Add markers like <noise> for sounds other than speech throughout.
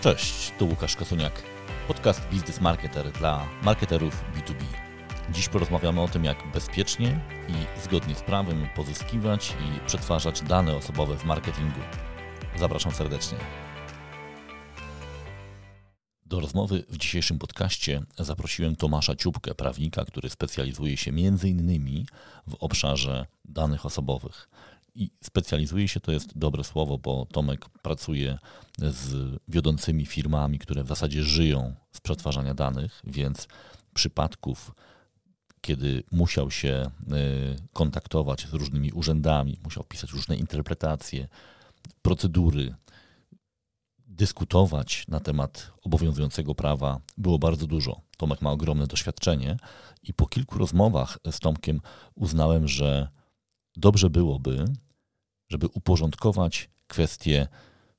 Cześć, tu Łukasz Kosuniak. Podcast Business Marketer dla marketerów B2B. Dziś porozmawiamy o tym, jak bezpiecznie i zgodnie z prawem pozyskiwać i przetwarzać dane osobowe w marketingu. Zapraszam serdecznie. Do rozmowy w dzisiejszym podcaście zaprosiłem Tomasza Ciupkę, prawnika, który specjalizuje się m.in. w obszarze danych osobowych. I specjalizuje się to jest dobre słowo, bo Tomek pracuje z wiodącymi firmami, które w zasadzie żyją z przetwarzania danych, więc przypadków, kiedy musiał się y, kontaktować z różnymi urzędami, musiał pisać różne interpretacje, procedury, dyskutować na temat obowiązującego prawa było bardzo dużo. Tomek ma ogromne doświadczenie i po kilku rozmowach z Tomkiem uznałem, że dobrze byłoby, żeby uporządkować kwestie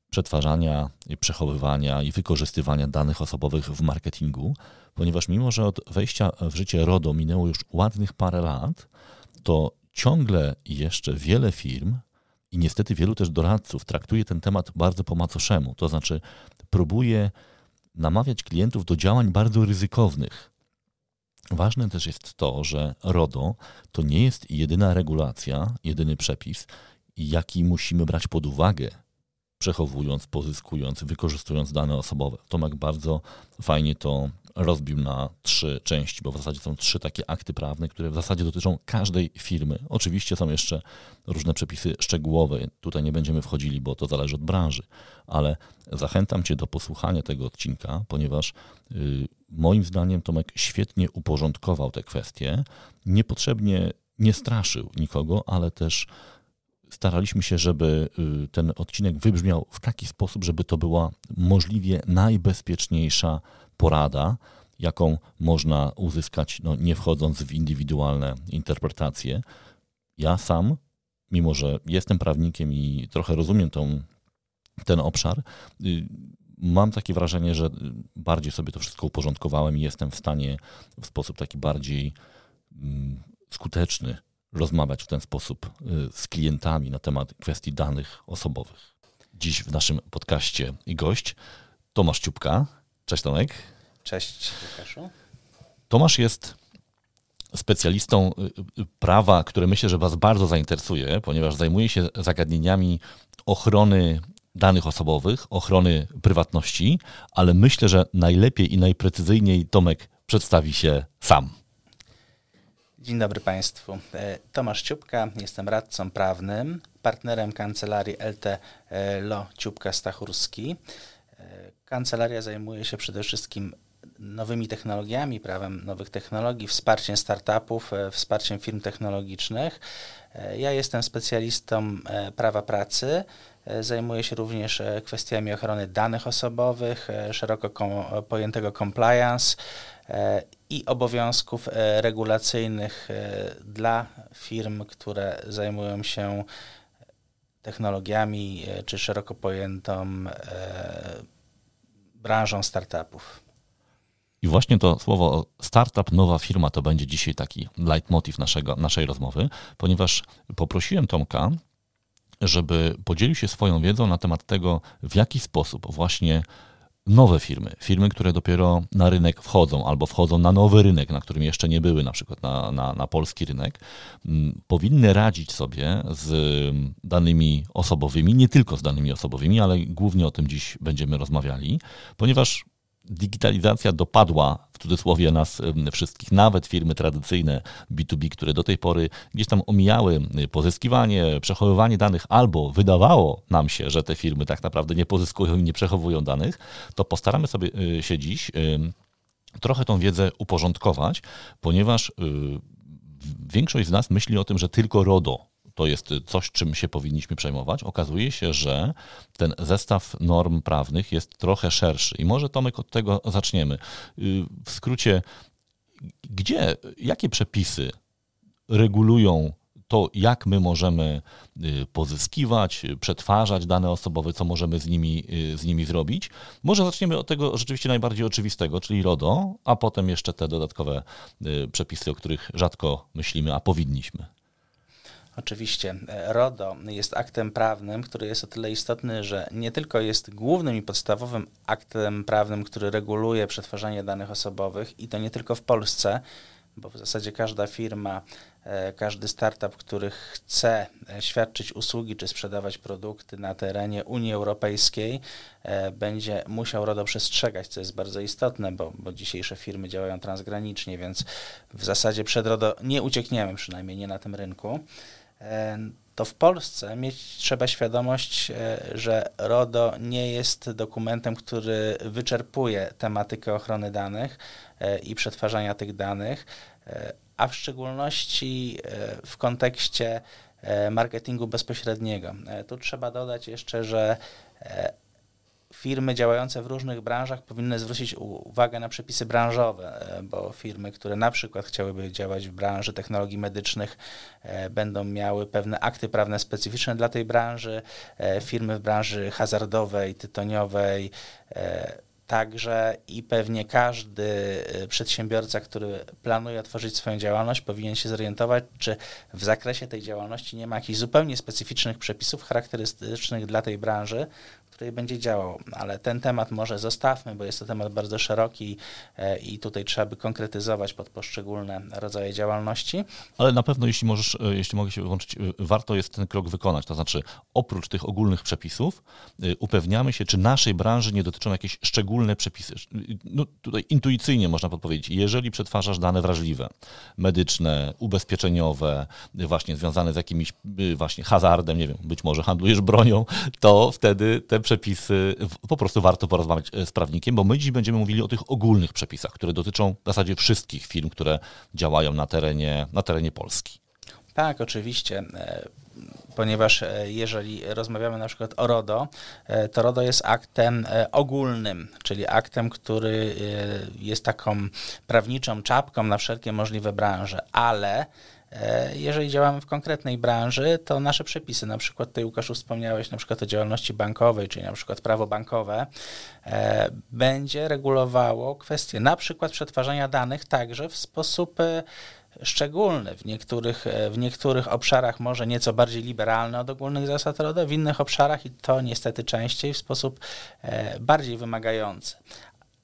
przetwarzania, przechowywania i wykorzystywania danych osobowych w marketingu, ponieważ mimo, że od wejścia w życie RODO minęło już ładnych parę lat, to ciągle jeszcze wiele firm i niestety wielu też doradców traktuje ten temat bardzo po macoszemu, to znaczy próbuje namawiać klientów do działań bardzo ryzykownych. Ważne też jest to, że RODO to nie jest jedyna regulacja, jedyny przepis, jaki musimy brać pod uwagę, przechowując, pozyskując, wykorzystując dane osobowe. Tomek bardzo fajnie to rozbił na trzy części, bo w zasadzie są trzy takie akty prawne, które w zasadzie dotyczą każdej firmy. Oczywiście są jeszcze różne przepisy szczegółowe. Tutaj nie będziemy wchodzili, bo to zależy od branży, ale zachęcam Cię do posłuchania tego odcinka, ponieważ yy, moim zdaniem Tomek świetnie uporządkował te kwestie. Niepotrzebnie nie straszył nikogo, ale też staraliśmy się, żeby y, ten odcinek wybrzmiał w taki sposób, żeby to była możliwie najbezpieczniejsza porada, jaką można uzyskać, no, nie wchodząc w indywidualne interpretacje. Ja sam, mimo że jestem prawnikiem i trochę rozumiem tą, ten obszar, y, mam takie wrażenie, że bardziej sobie to wszystko uporządkowałem i jestem w stanie w sposób taki bardziej mm, skuteczny rozmawiać w ten sposób y, z klientami na temat kwestii danych osobowych. Dziś w naszym podcaście i gość Tomasz Ciupka. Cześć Tomek. Cześć Łukaszu. Tomasz jest specjalistą y, y, prawa, które myślę, że Was bardzo zainteresuje, ponieważ zajmuje się zagadnieniami ochrony danych osobowych, ochrony prywatności, ale myślę, że najlepiej i najprecyzyjniej Tomek przedstawi się sam. Dzień dobry Państwu. E, Tomasz Ciupka, jestem radcą prawnym, partnerem kancelarii LT e, LO Ciupka Stachurski. E, kancelaria zajmuje się przede wszystkim nowymi technologiami, prawem nowych technologii, wsparciem startupów, wsparciem firm technologicznych. Ja jestem specjalistą prawa pracy. Zajmuję się również kwestiami ochrony danych osobowych, szeroko pojętego compliance i obowiązków e, regulacyjnych e, dla firm, które zajmują się technologiami e, czy szeroko pojętą branżą startupów. I właśnie to słowo startup, nowa firma to będzie dzisiaj taki leitmotiv naszego, naszej rozmowy, ponieważ poprosiłem Tomka, żeby podzielił się swoją wiedzą na temat tego, w jaki sposób właśnie nowe firmy, firmy, które dopiero na rynek wchodzą albo wchodzą na nowy rynek, na którym jeszcze nie były, na przykład na, na, na polski rynek, powinny radzić sobie z danymi osobowymi, nie tylko z danymi osobowymi, ale głównie o tym dziś będziemy rozmawiali, ponieważ digitalizacja dopadła w cudzysłowie nas wszystkich, nawet firmy tradycyjne B2B, które do tej pory gdzieś tam omijały pozyskiwanie, przechowywanie danych, albo wydawało nam się, że te firmy tak naprawdę nie pozyskują i nie przechowują danych, to postaramy sobie y, się dziś trochę tą wiedzę uporządkować, ponieważ y, większość z nas myśli o tym, że tylko RODO to jest coś, czym się powinniśmy przejmować, okazuje się, że ten zestaw norm prawnych jest trochę szerszy. I może Tomek od tego zaczniemy. Y, w skrócie, gdzie, jakie przepisy regulują to, jak my możemy y, pozyskiwać, przetwarzać dane osobowe, co możemy z nimi, y, z nimi zrobić. Może zaczniemy od tego rzeczywiście najbardziej oczywistego, czyli RODO, a potem jeszcze te dodatkowe przepisy, o których rzadko myślimy, a powinniśmy. Oczywiście. RODO jest aktem prawnym, który jest o tyle istotny, że nie tylko jest głównym i podstawowym aktem prawnym, który reguluje przetwarzanie danych osobowych i to nie tylko w Polsce, bo w zasadzie każda firma, e, każdy startup, który chce e, świadczyć usługi czy sprzedawać produkty na terenie Unii Europejskiej, e, będzie musiał RODO przestrzegać, co jest bardzo istotne, bo, bo dzisiejsze firmy działają transgranicznie, więc w zasadzie przed RODO nie uciekniemy, przynajmniej nie na tym rynku to w Polsce mieć trzeba świadomość, że RODO nie jest dokumentem, który wyczerpuje tematykę ochrony danych i przetwarzania tych danych, a w szczególności e, w kontekście e, marketingu bezpośredniego. E, tu trzeba dodać jeszcze, że firmy działające w różnych branżach powinny zwrócić uwagę na przepisy branżowe, bo firmy, które na przykład chciałyby działać w branży technologii medycznych, będą miały pewne akty prawne specyficzne dla tej branży. Firmy w branży hazardowej, tytoniowej, Także i pewnie każdy przedsiębiorca, który planuje otworzyć swoją działalność, powinien się zorientować, czy w zakresie tej działalności nie ma jakichś zupełnie specyficznych przepisów charakterystycznych dla tej branży, której będzie działał. Ale ten temat może zostawmy, bo jest to temat bardzo szeroki e, i tutaj trzeba by konkretyzować pod poszczególne rodzaje działalności. Ale na pewno, jeśli możesz, e, jeśli mogę się wyłączyć, e, warto jest ten krok wykonać. To znaczy, oprócz tych ogólnych przepisów, upewniamy się, czy naszej branży nie dotyczą jakieś szczególne przepisy. No, tutaj intuicyjnie można podpowiedzieć, jeżeli przetwarzasz dane wrażliwe, medyczne, ubezpieczeniowe, właśnie związane z jakimś właśnie hazardem, nie wiem, być może handlujesz bronią, to wtedy te przepisy po prostu warto porozmawiać e, z prawnikiem, bo my dziś będziemy mówili o tych ogólnych przepisach, które dotyczą w zasadzie wszystkich firm, które działają na terenie, na terenie Polski. Tak, oczywiście e, ponieważ e, jeżeli rozmawiamy na przykład o RODO, to RODO jest aktem ogólnym, czyli aktem, który jest taką prawniczą czapką na wszelkie możliwe branże, ale jeżeli działamy w konkretnej branży, to nasze przepisy, na przykład tutaj Łukaszu wspomniałeś na przykład o działalności bankowej, czyli na przykład prawo bankowe, e, będzie regulowało kwestie na przykład przetwarzania danych także w sposób e, szczególny. W niektórych, w niektórych obszarach może nieco bardziej liberalny od ogólnych zasad RODO, w innych obszarach i to niestety częściej w sposób bardziej wymagający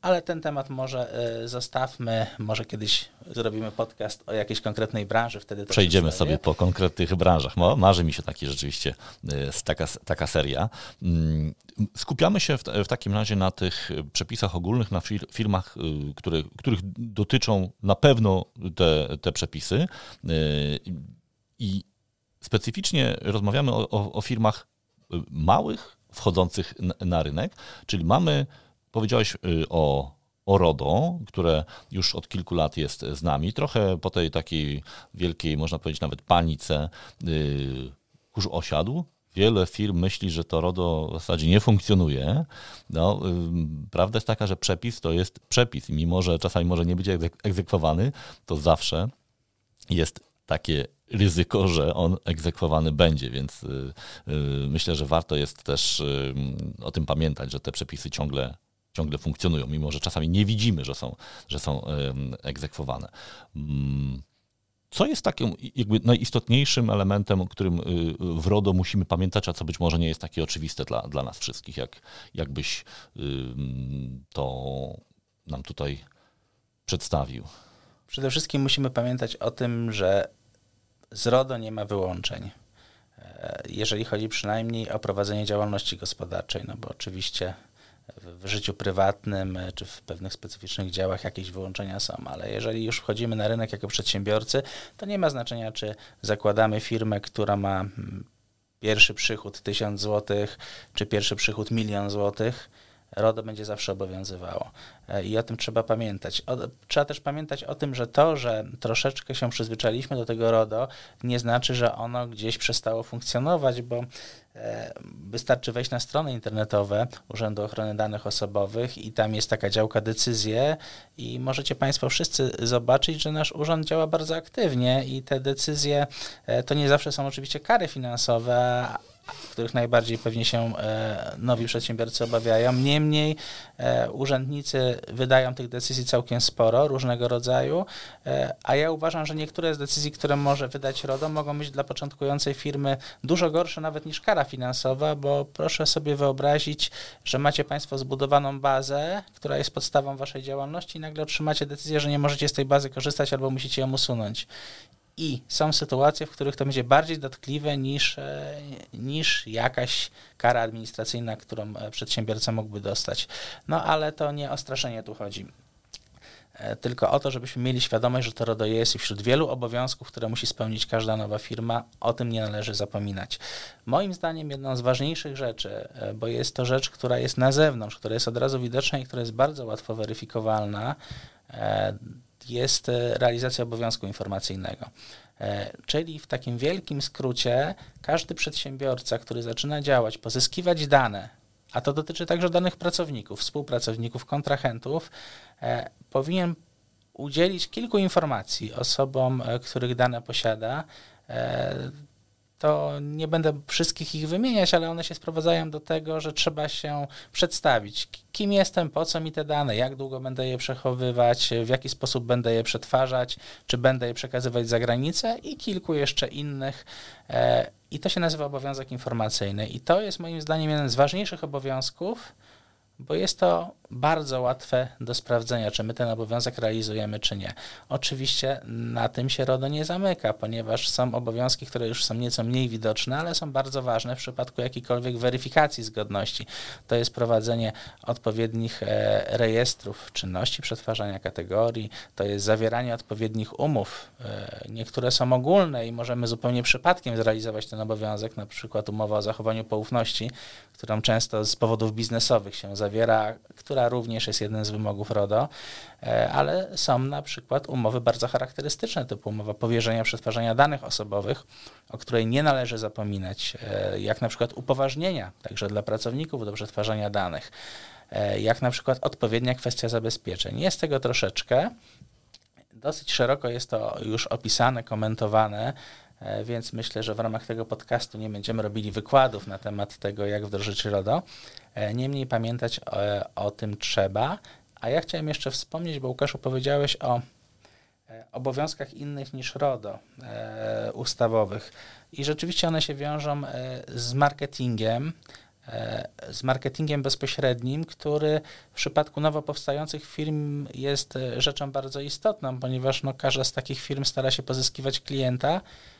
ale ten temat może y, zostawmy, może kiedyś zrobimy podcast o jakiejś konkretnej branży, wtedy Przejdziemy sobie po konkretnych branżach. Marzy mi się taki rzeczywiście y, taka, taka seria. Mm, skupiamy się w, w takim razie na tych przepisach ogólnych, na firmach, y, które, których dotyczą na pewno te, te przepisy i specyficznie rozmawiamy o, o, o firmach małych, wchodzących na rynek, czyli mamy Powiedziałeś y, o, o RODO, które już od kilku lat jest z nami. Trochę po tej takiej wielkiej, można powiedzieć nawet panice, yy, kurz osiadł. Wiele firm myśli, że to RODO w zasadzie nie funkcjonuje. No, yy, prawda jest taka, że przepis to jest przepis mimo, że czasami może nie być egzekwowany, to zawsze jest takie ryzyko, że on egzekwowany będzie, więc yy, myślę, że warto jest też y, o tym pamiętać, że te przepisy ciągle ciągle funkcjonują, mimo że czasami nie widzimy, że są, że są egzekwowane. Mm, co jest takim jakby najistotniejszym elementem, o którym y, w RODO musimy pamiętać, a co być może nie jest takie oczywiste dla, dla nas wszystkich, jak, jakbyś to nam tutaj przedstawił? Przede wszystkim musimy pamiętać o tym, że z RODO nie ma wyłączeń. E, jeżeli chodzi przynajmniej o prowadzenie działalności gospodarczej, no bo oczywiście w życiu prywatnym e, czy w pewnych specyficznych działach jakieś wyłączenia są, ale jeżeli już wchodzimy na rynek jako przedsiębiorcy, to nie ma znaczenia, czy zakładamy firmę, która ma mm, pierwszy przychód 1000 zł, czy pierwszy przychód milion złotych RODO będzie zawsze obowiązywało. E, I o tym trzeba pamiętać. O, trzeba też pamiętać o tym, że to, że troszeczkę się przyzwyczailiśmy do tego RODO, nie znaczy, że ono gdzieś przestało funkcjonować, bo wystarczy wejść na strony internetowe Urzędu Ochrony Danych Osobowych i tam jest taka działka decyzje i możecie Państwo wszyscy zobaczyć, że nasz urząd działa bardzo aktywnie i te decyzje e, to nie zawsze są oczywiście kary finansowe, których najbardziej pewnie się nowi przedsiębiorcy obawiają. Niemniej urzędnicy wydają tych decyzji całkiem sporo, różnego rodzaju, a ja uważam, że niektóre z decyzji, które może wydać RODO, mogą być dla początkującej firmy dużo gorsze nawet niż kara finansowa, bo proszę sobie wyobrazić, że macie Państwo zbudowaną bazę, która jest podstawą Waszej działalności i nagle otrzymacie decyzję, że nie możecie z tej bazy korzystać albo musicie ją usunąć. I są sytuacje, w których to będzie bardziej dotkliwe niż, e, niż jakaś kara administracyjna, którą e, przedsiębiorca mógłby dostać. No ale to nie o straszenie tu chodzi. E, tylko o to, żebyśmy mieli świadomość, że to RODO jest wśród wielu obowiązków, które musi spełnić każda nowa firma, o tym nie należy zapominać. Moim zdaniem jedną z ważniejszych rzeczy, bo jest to rzecz, która jest na zewnątrz, która jest od razu widoczna i która jest bardzo łatwo weryfikowalna, jest e, realizacja obowiązku informacyjnego. E, czyli w takim wielkim skrócie, każdy przedsiębiorca, który zaczyna działać, pozyskiwać dane, a to dotyczy także danych pracowników, współpracowników, kontrahentów, e, powinien udzielić kilku informacji osobom, których dane posiada to nie będę wszystkich ich wymieniać, ale one się sprowadzają do tego, że trzeba się przedstawić. Kim jestem, po co mi te dane, jak długo będę je przechowywać, w jaki sposób będę je przetwarzać, czy będę je przekazywać za granicę i kilku jeszcze innych. E, I to się nazywa obowiązek informacyjny. I to jest moim zdaniem jeden z ważniejszych obowiązków, bo jest to bardzo łatwe do sprawdzenia, czy my ten obowiązek realizujemy, czy nie. Oczywiście na tym się RODO nie zamyka, ponieważ są obowiązki, które już są nieco mniej widoczne, ale są bardzo ważne w przypadku jakiejkolwiek weryfikacji zgodności. To jest prowadzenie odpowiednich e, rejestrów czynności przetwarzania kategorii, to jest zawieranie odpowiednich umów. E, niektóre są ogólne i możemy zupełnie przypadkiem zrealizować ten obowiązek, na przykład umowa o zachowaniu poufności, którą często z powodów biznesowych się zawiera, która również jest jeden z wymogów RODO, e, ale są na przykład umowy bardzo charakterystyczne, typu umowa powierzenia przetwarzania danych osobowych, o której nie należy zapominać, e, jak na przykład upoważnienia, także dla pracowników do przetwarzania danych, e, jak na przykład odpowiednia kwestia zabezpieczeń. Jest tego troszeczkę. Dosyć szeroko jest to już opisane, komentowane, więc myślę, że w ramach tego podcastu nie będziemy robili wykładów na temat tego, jak wdrożyć RODO. E, niemniej pamiętać o, e, o tym trzeba. A ja chciałem jeszcze wspomnieć, bo Łukaszu powiedziałeś o e, obowiązkach innych niż RODO e, ustawowych. I rzeczywiście one się wiążą z marketingiem, e, z marketingiem bezpośrednim, który w przypadku nowo powstających firm jest rzeczą bardzo istotną, ponieważ no, każda z takich firm stara się pozyskiwać klienta e,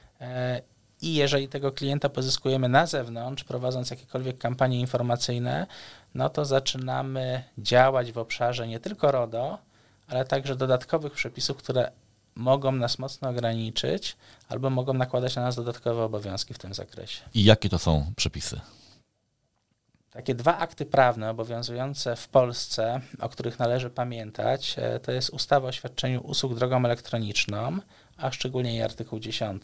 i jeżeli tego klienta pozyskujemy na zewnątrz, prowadząc jakiekolwiek kampanie informacyjne, no to zaczynamy działać w obszarze nie tylko RODO, ale także dodatkowych przepisów, które mogą nas mocno ograniczyć albo mogą nakładać na nas dodatkowe obowiązki w tym zakresie. I jakie to są przepisy? Takie dwa akty prawne obowiązujące w Polsce, o których należy pamiętać, e, to jest ustawa o świadczeniu usług drogą elektroniczną a szczególnie jej artykuł 10,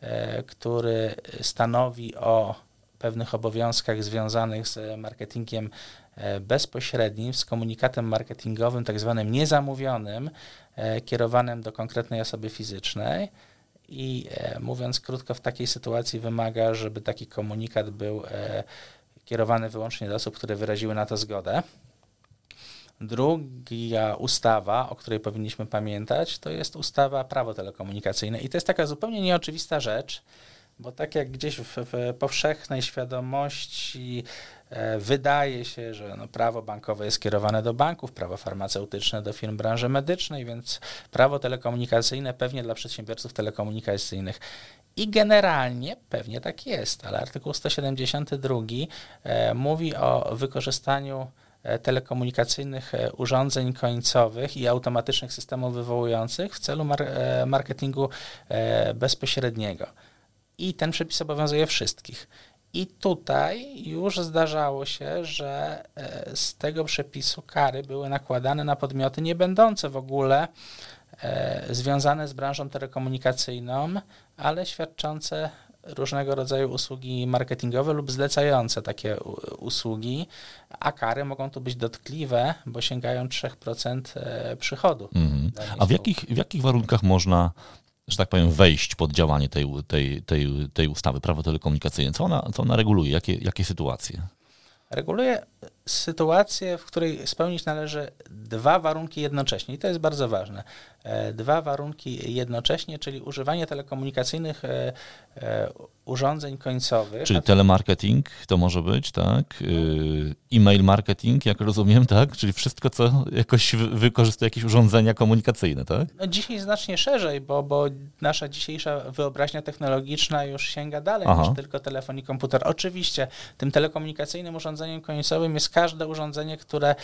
e, który stanowi o pewnych obowiązkach związanych z marketingiem e, bezpośrednim, z komunikatem marketingowym, tak zwanym niezamówionym, e, kierowanym do konkretnej osoby fizycznej. I mówiąc krótko, w takiej sytuacji wymaga, żeby taki komunikat był kierowany wyłącznie do osób, które wyraziły na to zgodę. Druga ustawa, o której powinniśmy pamiętać, to jest ustawa prawo telekomunikacyjne. I to jest taka zupełnie nieoczywista rzecz, bo tak jak gdzieś w, w powszechnej świadomości e, wydaje się, że no, prawo bankowe jest skierowane do banków, prawo farmaceutyczne do firm branży medycznej, więc prawo telekomunikacyjne pewnie dla przedsiębiorców telekomunikacyjnych. I generalnie pewnie tak jest, ale artykuł 172 e, mówi o wykorzystaniu telekomunikacyjnych e, urządzeń końcowych i automatycznych systemów wywołujących w celu mar e, marketingu bezpośredniego. I ten przepis obowiązuje wszystkich. I tutaj już zdarzało się, że z tego przepisu kary były nakładane na podmioty nie będące w ogóle związane z branżą telekomunikacyjną, ale świadczące różnego rodzaju usługi marketingowe lub zlecające takie usługi, a kary mogą tu być dotkliwe, bo sięgają 3% e, przychodu. Mhm. A w jakich, w jakich warunkach można że tak powiem, wejść pod działanie tej, tej, tej, tej ustawy, prawo telekomunikacyjne? Co ona, co ona reguluje? Jakie, jakie sytuacje? Reguluje sytuację, w której spełnić należy dwa warunki jednocześnie i to jest bardzo ważne. E, dwa warunki jednocześnie, czyli używanie telekomunikacyjnych e, e, urządzeń końcowych. Czyli telemarketing to może być, tak? E-mail marketing, jak rozumiem, tak? Czyli wszystko, co jakoś wykorzystuje jakieś urządzenia komunikacyjne, tak? No dzisiaj znacznie szerzej, bo, bo nasza dzisiejsza wyobraźnia technologiczna już sięga dalej Aha. niż tylko telefon i komputer. Oczywiście tym telekomunikacyjnym urządzeniem końcowym jest każde urządzenie, które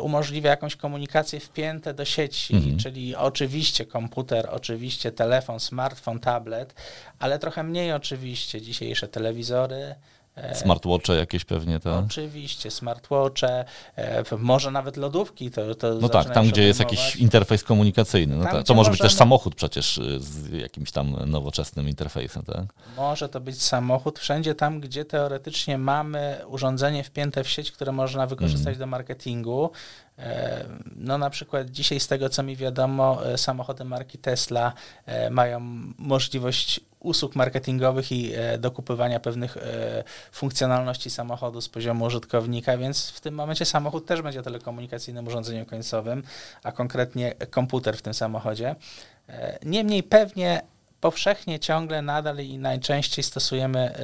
umożliwia jakąś komunikację wpięte do sieci, mhm. czyli oczywiście komputer, oczywiście telefon, smartfon, tablet, ale trochę mniej oczywiście dzisiejsze telewizory, Smartwatche jakieś pewnie, tak? Oczywiście, smartwatche, e, może nawet lodówki. To, to no tak, tam gdzie jest jakiś interfejs komunikacyjny. No tam, to, to może możemy... być też samochód przecież e, z jakimś tam nowocześnym interfejsem, tak? Może to być samochód wszędzie tam, gdzie teoretycznie mamy urządzenie wpięte w sieć, które można wykorzystać mm. do marketingu. No na przykład dzisiaj z tego, co mi wiadomo, samochody marki Tesla mają możliwość usług marketingowych i e, dokupywania pewnych e, funkcjonalności samochodu z poziomu użytkownika, więc w tym momencie samochód też będzie telekomunikacyjnym urządzeniem końcowym, a konkretnie komputer w tym samochodzie. E, niemniej pewnie powszechnie ciągle nadal i najczęściej stosujemy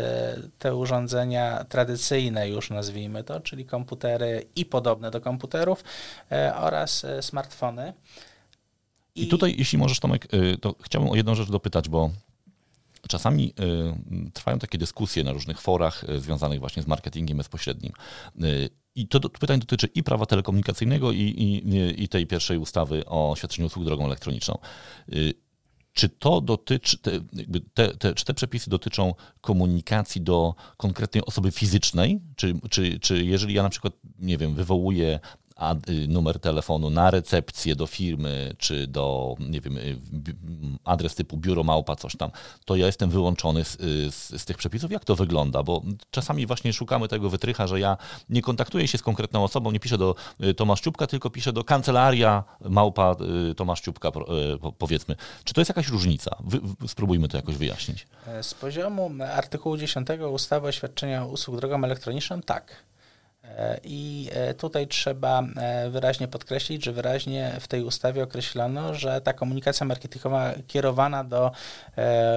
te urządzenia tradycyjne już nazwijmy to, czyli komputery i podobne do komputerów oraz smartfony. I, I tutaj, jeśli możesz, Tomek, to chciałbym o jedną rzecz dopytać, bo Czasami y, trwają takie dyskusje na różnych forach y, związanych właśnie z marketingiem bezpośrednim. Y, I to, to pytań dotyczy i prawa telekomunikacyjnego, i, i, i tej pierwszej ustawy o świadczeniu usług drogą elektroniczną. Czy to dotyczy, te, te, te, czy te przepisy dotyczą komunikacji do konkretnej osoby fizycznej? Czy, czy, czy jeżeli ja na przykład, nie wiem, wywołuję numer telefonu na recepcję do firmy, czy do, nie wiem, y, adres typu biuro małpa, coś tam, to ja jestem wyłączony z, y, z, z, tych przepisów. Jak to wygląda? Bo czasami właśnie szukamy tego wytrycha, że ja nie kontaktuję się z konkretną osobą, nie piszę do Tomaszczupka, tylko piszę do kancelaria małpa Tomaszczupka, powiedzmy. Czy to jest jakaś różnica? Wy, spróbujmy to jakoś wyjaśnić. Z poziomu artykułu 10 ustawy o świadczeniu usług drogą elektroniczną tak. E, I e, tutaj trzeba e, wyraźnie podkreślić, że wyraźnie w tej ustawie określono, że ta komunikacja marketingowa kierowana do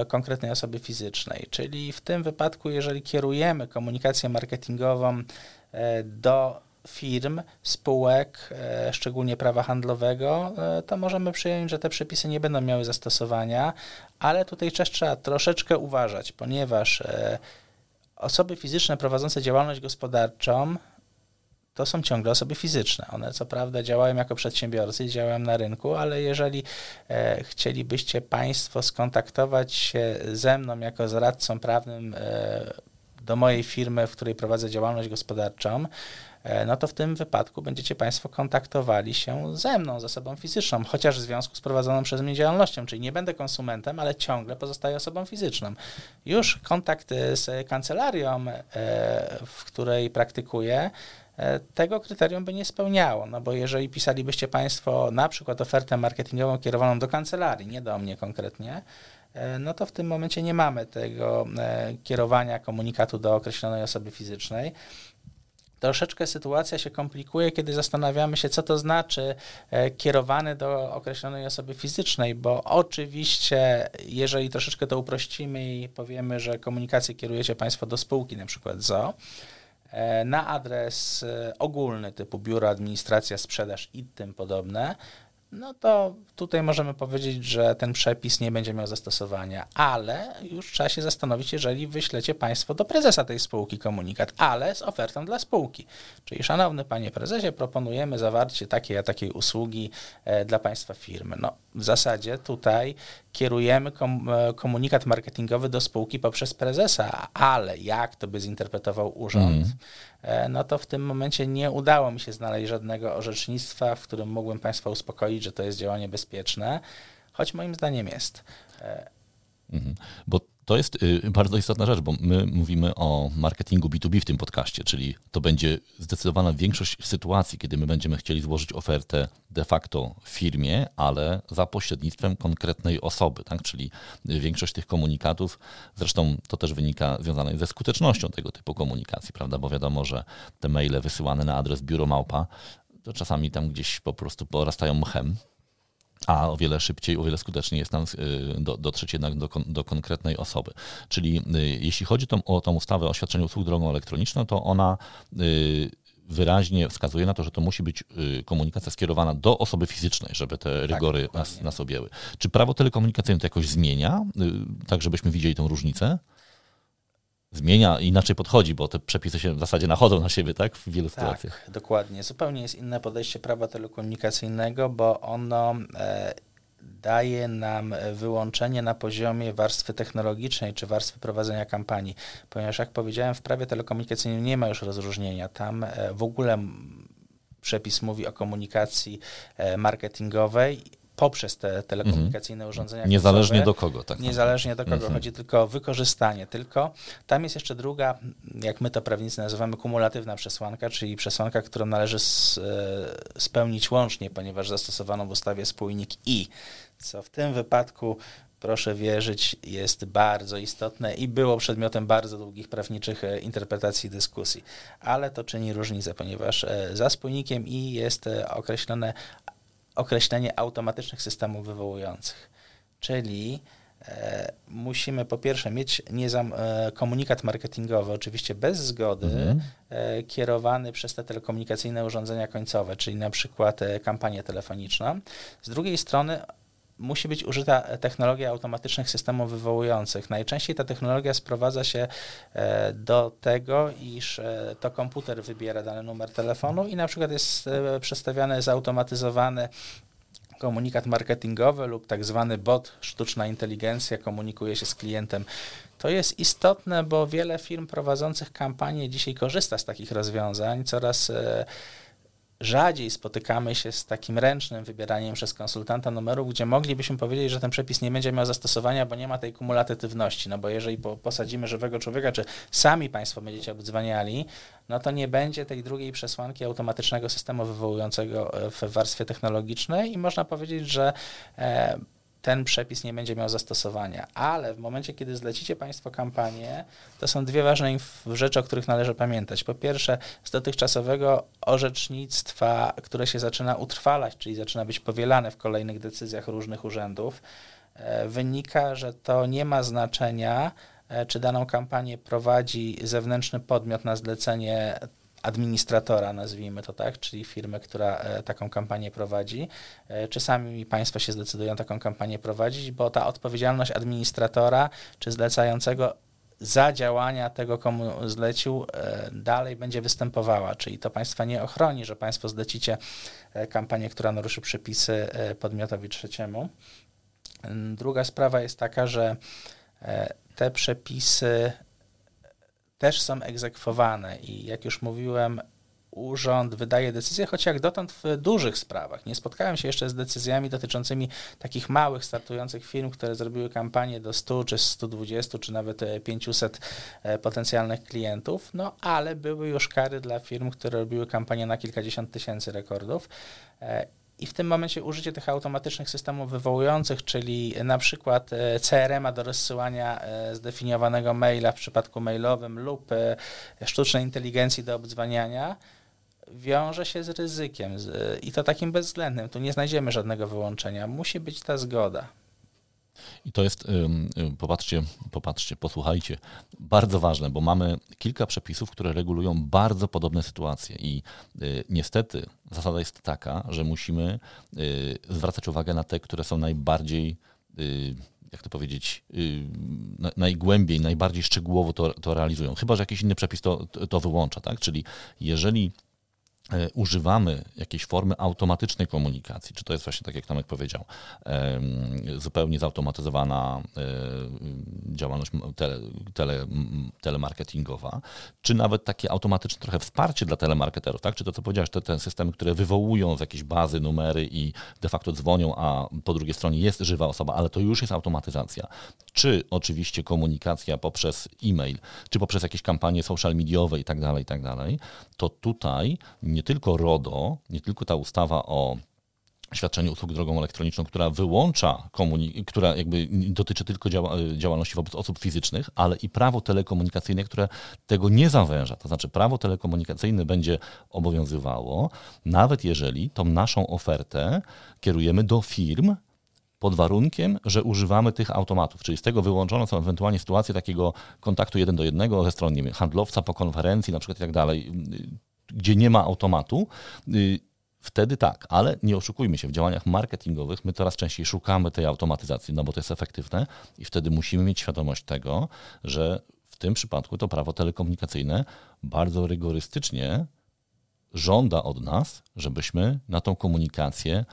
konkretnej osoby fizycznej, czyli w tym wypadku, jeżeli kierujemy komunikację marketingową do firm, spółek, szczególnie prawa handlowego, to możemy przyjąć, że te przepisy nie będą miały zastosowania, ale tutaj też trzeba troszeczkę uważać, ponieważ osoby fizyczne prowadzące działalność gospodarczą to są ciągle osoby fizyczne. One co prawda działają jako przedsiębiorcy, działają na rynku, ale jeżeli e, chcielibyście Państwo skontaktować się ze mną jako z radcą prawnym e, do mojej firmy, w której prowadzę działalność gospodarczą, e, no to w tym wypadku będziecie Państwo kontaktowali się ze mną, z osobą fizyczną, chociaż w związku z prowadzoną przez mnie działalnością, czyli nie będę konsumentem, ale ciągle pozostaję osobą fizyczną. Już kontakt z kancelarią, e, w której praktykuję, E, tego kryterium by nie spełniało, no bo jeżeli pisalibyście Państwo na przykład ofertę marketingową kierowaną do kancelarii, nie do mnie konkretnie, e, no to w tym momencie nie mamy tego e, kierowania komunikatu do określonej osoby fizycznej. Troszeczkę sytuacja się komplikuje, kiedy zastanawiamy się, co to znaczy kierowany do określonej osoby fizycznej, bo oczywiście, jeżeli troszeczkę to uprościmy i powiemy, że komunikację kierujecie Państwo do spółki, na przykład ZO, E, na adres e, ogólny typu biuro, administracja, sprzedaż i tym podobne, no to tutaj możemy powiedzieć, że ten przepis nie będzie miał zastosowania, ale już trzeba się zastanowić, jeżeli wyślecie Państwo do prezesa tej spółki komunikat, ale z ofertą dla spółki. Czyli, szanowny Panie Prezesie, proponujemy zawarcie takiej a takiej usługi e, dla Państwa firmy. No, w zasadzie tutaj kierujemy e, komunikat marketingowy do spółki poprzez prezesa, ale jak to by zinterpretował urząd, mm. No to w tym momencie nie udało mi się znaleźć żadnego orzecznictwa, w którym mógłbym Państwa uspokoić, że to jest działanie bezpieczne, choć moim zdaniem jest. Mhm. Bo To jest y, bardzo istotna rzecz, bo my mówimy o marketingu B2B w tym podcaście, czyli to będzie zdecydowana większość sytuacji, kiedy my będziemy chcieli złożyć ofertę de facto firmie, ale za pośrednictwem konkretnej osoby, tak? czyli większość tych komunikatów, zresztą to też wynika związane ze skutecznością tego typu komunikacji, prawda, bo wiadomo, że te maile wysyłane na adres biuro małpa to czasami tam gdzieś po prostu porastają mchem, a o wiele szybciej, o wiele skuteczniej jest nam y, do, dotrzeć jednak do, do konkretnej osoby. Czyli y, jeśli chodzi tą, o tą ustawę o świadczeniu usług drogą elektroniczną, to ona y, wyraźnie wskazuje na to, że to musi być komunikacja skierowana do osoby fizycznej, żeby te tak, rygory nas, nas objęły. Czy prawo telekomunikacyjne to jakoś zmienia, tak żebyśmy widzieli tą różnicę? Zmienia, inaczej podchodzi, bo te przepisy się w zasadzie nachodzą na siebie, tak? W wielu tak, sytuacjach. dokładnie. Zupełnie jest inne podejście prawa telekomunikacyjnego, bo ono e, daje nam wyłączenie na poziomie warstwy technologicznej czy warstwy prowadzenia kampanii, ponieważ jak powiedziałem, w prawie telekomunikacyjnym nie ma już rozróżnienia. Tam e, w ogóle przepis mówi o komunikacji e, marketingowej poprzez te telekomunikacyjne mhm. urządzenia. Niezależnie do kogo, tak? Niezależnie do kogo. Mhm. Chodzi tylko o wykorzystanie. Tylko tam jest jeszcze druga, jak my to prawnicy nazywamy, kumulatywna przesłanka, czyli przesłanka, którą należy e, spełnić łącznie, ponieważ zastosowano w ustawie spójnik i, co w tym wypadku proszę wierzyć, jest bardzo istotne i było przedmiotem bardzo długich prawniczych e, interpretacji i dyskusji. Ale to czyni różnicę, ponieważ e, za spójnikiem i jest określone określenie automatycznych systemów wywołujących. Czyli e, musimy po pierwsze mieć niezam, e, komunikat marketingowy, oczywiście bez zgody, mhm. e, kierowany przez te telekomunikacyjne urządzenia końcowe, czyli na przykład e, kampania telefoniczna. Z drugiej strony musi być użyta technologia automatycznych systemów wywołujących. Najczęściej ta technologia sprowadza się e, do tego, iż e, to komputer wybiera dany numer telefonu i na przykład jest e, przedstawiany zautomatyzowany komunikat marketingowy lub tak zwany bot, sztuczna inteligencja komunikuje się z klientem. To jest istotne, bo wiele firm prowadzących kampanie dzisiaj korzysta z takich rozwiązań. Coraz rzadziej spotykamy się z takim ręcznym wybieraniem przez konsultanta numerów, gdzie moglibyśmy powiedzieć, że ten przepis nie będzie miał zastosowania, bo nie ma tej kumulatywności. No bo jeżeli posadzimy żywego człowieka, czy sami Państwo będziecie obdzwaniali, no to nie będzie tej drugiej przesłanki automatycznego systemu wywołującego w warstwie technologicznej i można powiedzieć, że e, ten przepis nie będzie miał zastosowania. Ale w momencie, kiedy zlecicie Państwo kampanię, to są dwie ważne rzeczy, o których należy pamiętać. Po pierwsze, z dotychczasowego orzecznictwa, które się zaczyna utrwalać, czyli zaczyna być powielane w kolejnych decyzjach różnych urzędów, e, wynika, że to nie ma znaczenia, e, czy daną kampanię prowadzi zewnętrzny podmiot na zlecenie administratora, nazwijmy to tak, czyli firmy, która e, taką kampanię prowadzi. E, czy sami Państwo się zdecydują taką kampanię prowadzić, bo ta odpowiedzialność administratora czy zlecającego za działania tego, komu zlecił, e, dalej będzie występowała, czyli to Państwa nie ochroni, że Państwo zlecicie kampanię, która naruszy przepisy podmiotowi trzeciemu. Druga sprawa jest taka, że te przepisy też są egzekwowane i jak już mówiłem, urząd wydaje decyzje, choć jak dotąd w dużych sprawach. Nie spotkałem się jeszcze z decyzjami dotyczącymi takich małych, startujących firm, które zrobiły kampanię do 100 czy 120 czy nawet 500 e, potencjalnych klientów, no ale były już kary dla firm, które robiły kampanię na kilkadziesiąt tysięcy rekordów e, i w tym momencie użycie tych automatycznych systemów wywołujących, czyli na przykład e, CRM-a do rozsyłania e, zdefiniowanego maila w przypadku mailowym lub e, sztucznej inteligencji do obdzwaniania, wiąże się z ryzykiem i to takim bezwzględnym. Tu nie znajdziemy żadnego wyłączenia. Musi być ta zgoda. I to jest, popatrzcie, popatrzcie, posłuchajcie, bardzo ważne, bo mamy kilka przepisów, które regulują bardzo podobne sytuacje i y, niestety zasada jest taka, że musimy y, zwracać uwagę na te, które są najbardziej y, jak to powiedzieć, najgłębiej, najbardziej szczegółowo to, to realizują. Chyba, że jakiś inny przepis to, to wyłącza, tak? Czyli jeżeli używamy jakiejś formy automatycznej komunikacji, czy to jest właśnie tak, jak Tomek powiedział, zupełnie zautomatyzowana e, działalność tele, tele, telemarketingowa, czy nawet takie automatyczne trochę wsparcie dla telemarketerów, tak? czy to, co powiedziałeś, te, te systemy, które wywołują z jakiejś bazy numery i de facto dzwonią, a po drugiej stronie jest żywa osoba, ale to już jest automatyzacja. Czy oczywiście komunikacja poprzez e-mail, czy poprzez jakieś kampanie social mediowe i tak dalej, i tak dalej, to tutaj nie tylko RODO, nie tylko ta ustawa o świadczeniu usług drogą elektroniczną, która wyłącza, która jakby dotyczy tylko działa działalności wobec osób fizycznych, ale i prawo telekomunikacyjne, które tego nie zawęża. To znaczy prawo telekomunikacyjne będzie obowiązywało, nawet jeżeli tą naszą ofertę kierujemy do firm, pod warunkiem, że używamy tych automatów, czyli z tego wyłączone są ewentualnie sytuacje takiego kontaktu jeden do jednego ze stron wiem, handlowca po konferencji na przykład i tak dalej gdzie nie ma automatu, y, wtedy tak, ale nie oszukujmy się, w działaniach marketingowych my coraz częściej szukamy tej automatyzacji, no bo to jest efektywne i wtedy musimy mieć świadomość tego, że w tym przypadku to prawo telekomunikacyjne bardzo rygorystycznie żąda od nas, żebyśmy na tą komunikację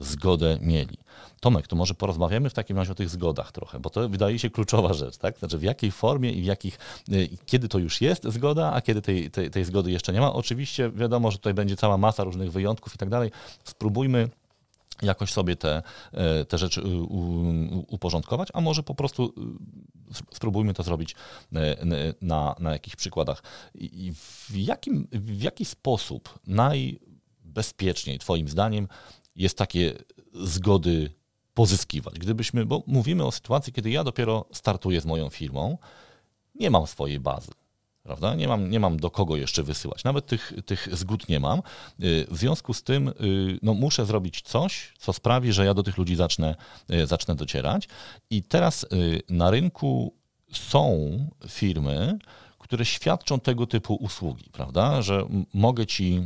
zgodę mieli. Tomek, to może porozmawiamy w takim razie o tych zgodach trochę, bo to wydaje się kluczowa rzecz, tak? Znaczy w jakiej formie i w jakich, y, kiedy to już jest zgoda, a kiedy tej, tej, tej zgody jeszcze nie ma. Oczywiście wiadomo, że tutaj będzie cała masa różnych wyjątków i tak dalej. Spróbujmy jakoś sobie te, e, te rzeczy uporządkować, a może po prostu y, spróbujmy to zrobić e, na, na jakichś przykładach. I w, jakim, w jaki sposób najbezpieczniej, Twoim zdaniem, jest takie zgody pozyskiwać. Gdybyśmy, bo mówimy o sytuacji, kiedy ja dopiero startuję z moją firmą, nie mam swojej bazy. Prawda? Nie, mam, nie mam do kogo jeszcze wysyłać. Nawet tych, tych zgód nie mam. Y, w związku z tym y, no, muszę zrobić coś, co sprawi, że ja do tych ludzi zacznę, y, zacznę docierać. I teraz na rynku są firmy, które świadczą tego typu usługi, prawda? Że mogę ci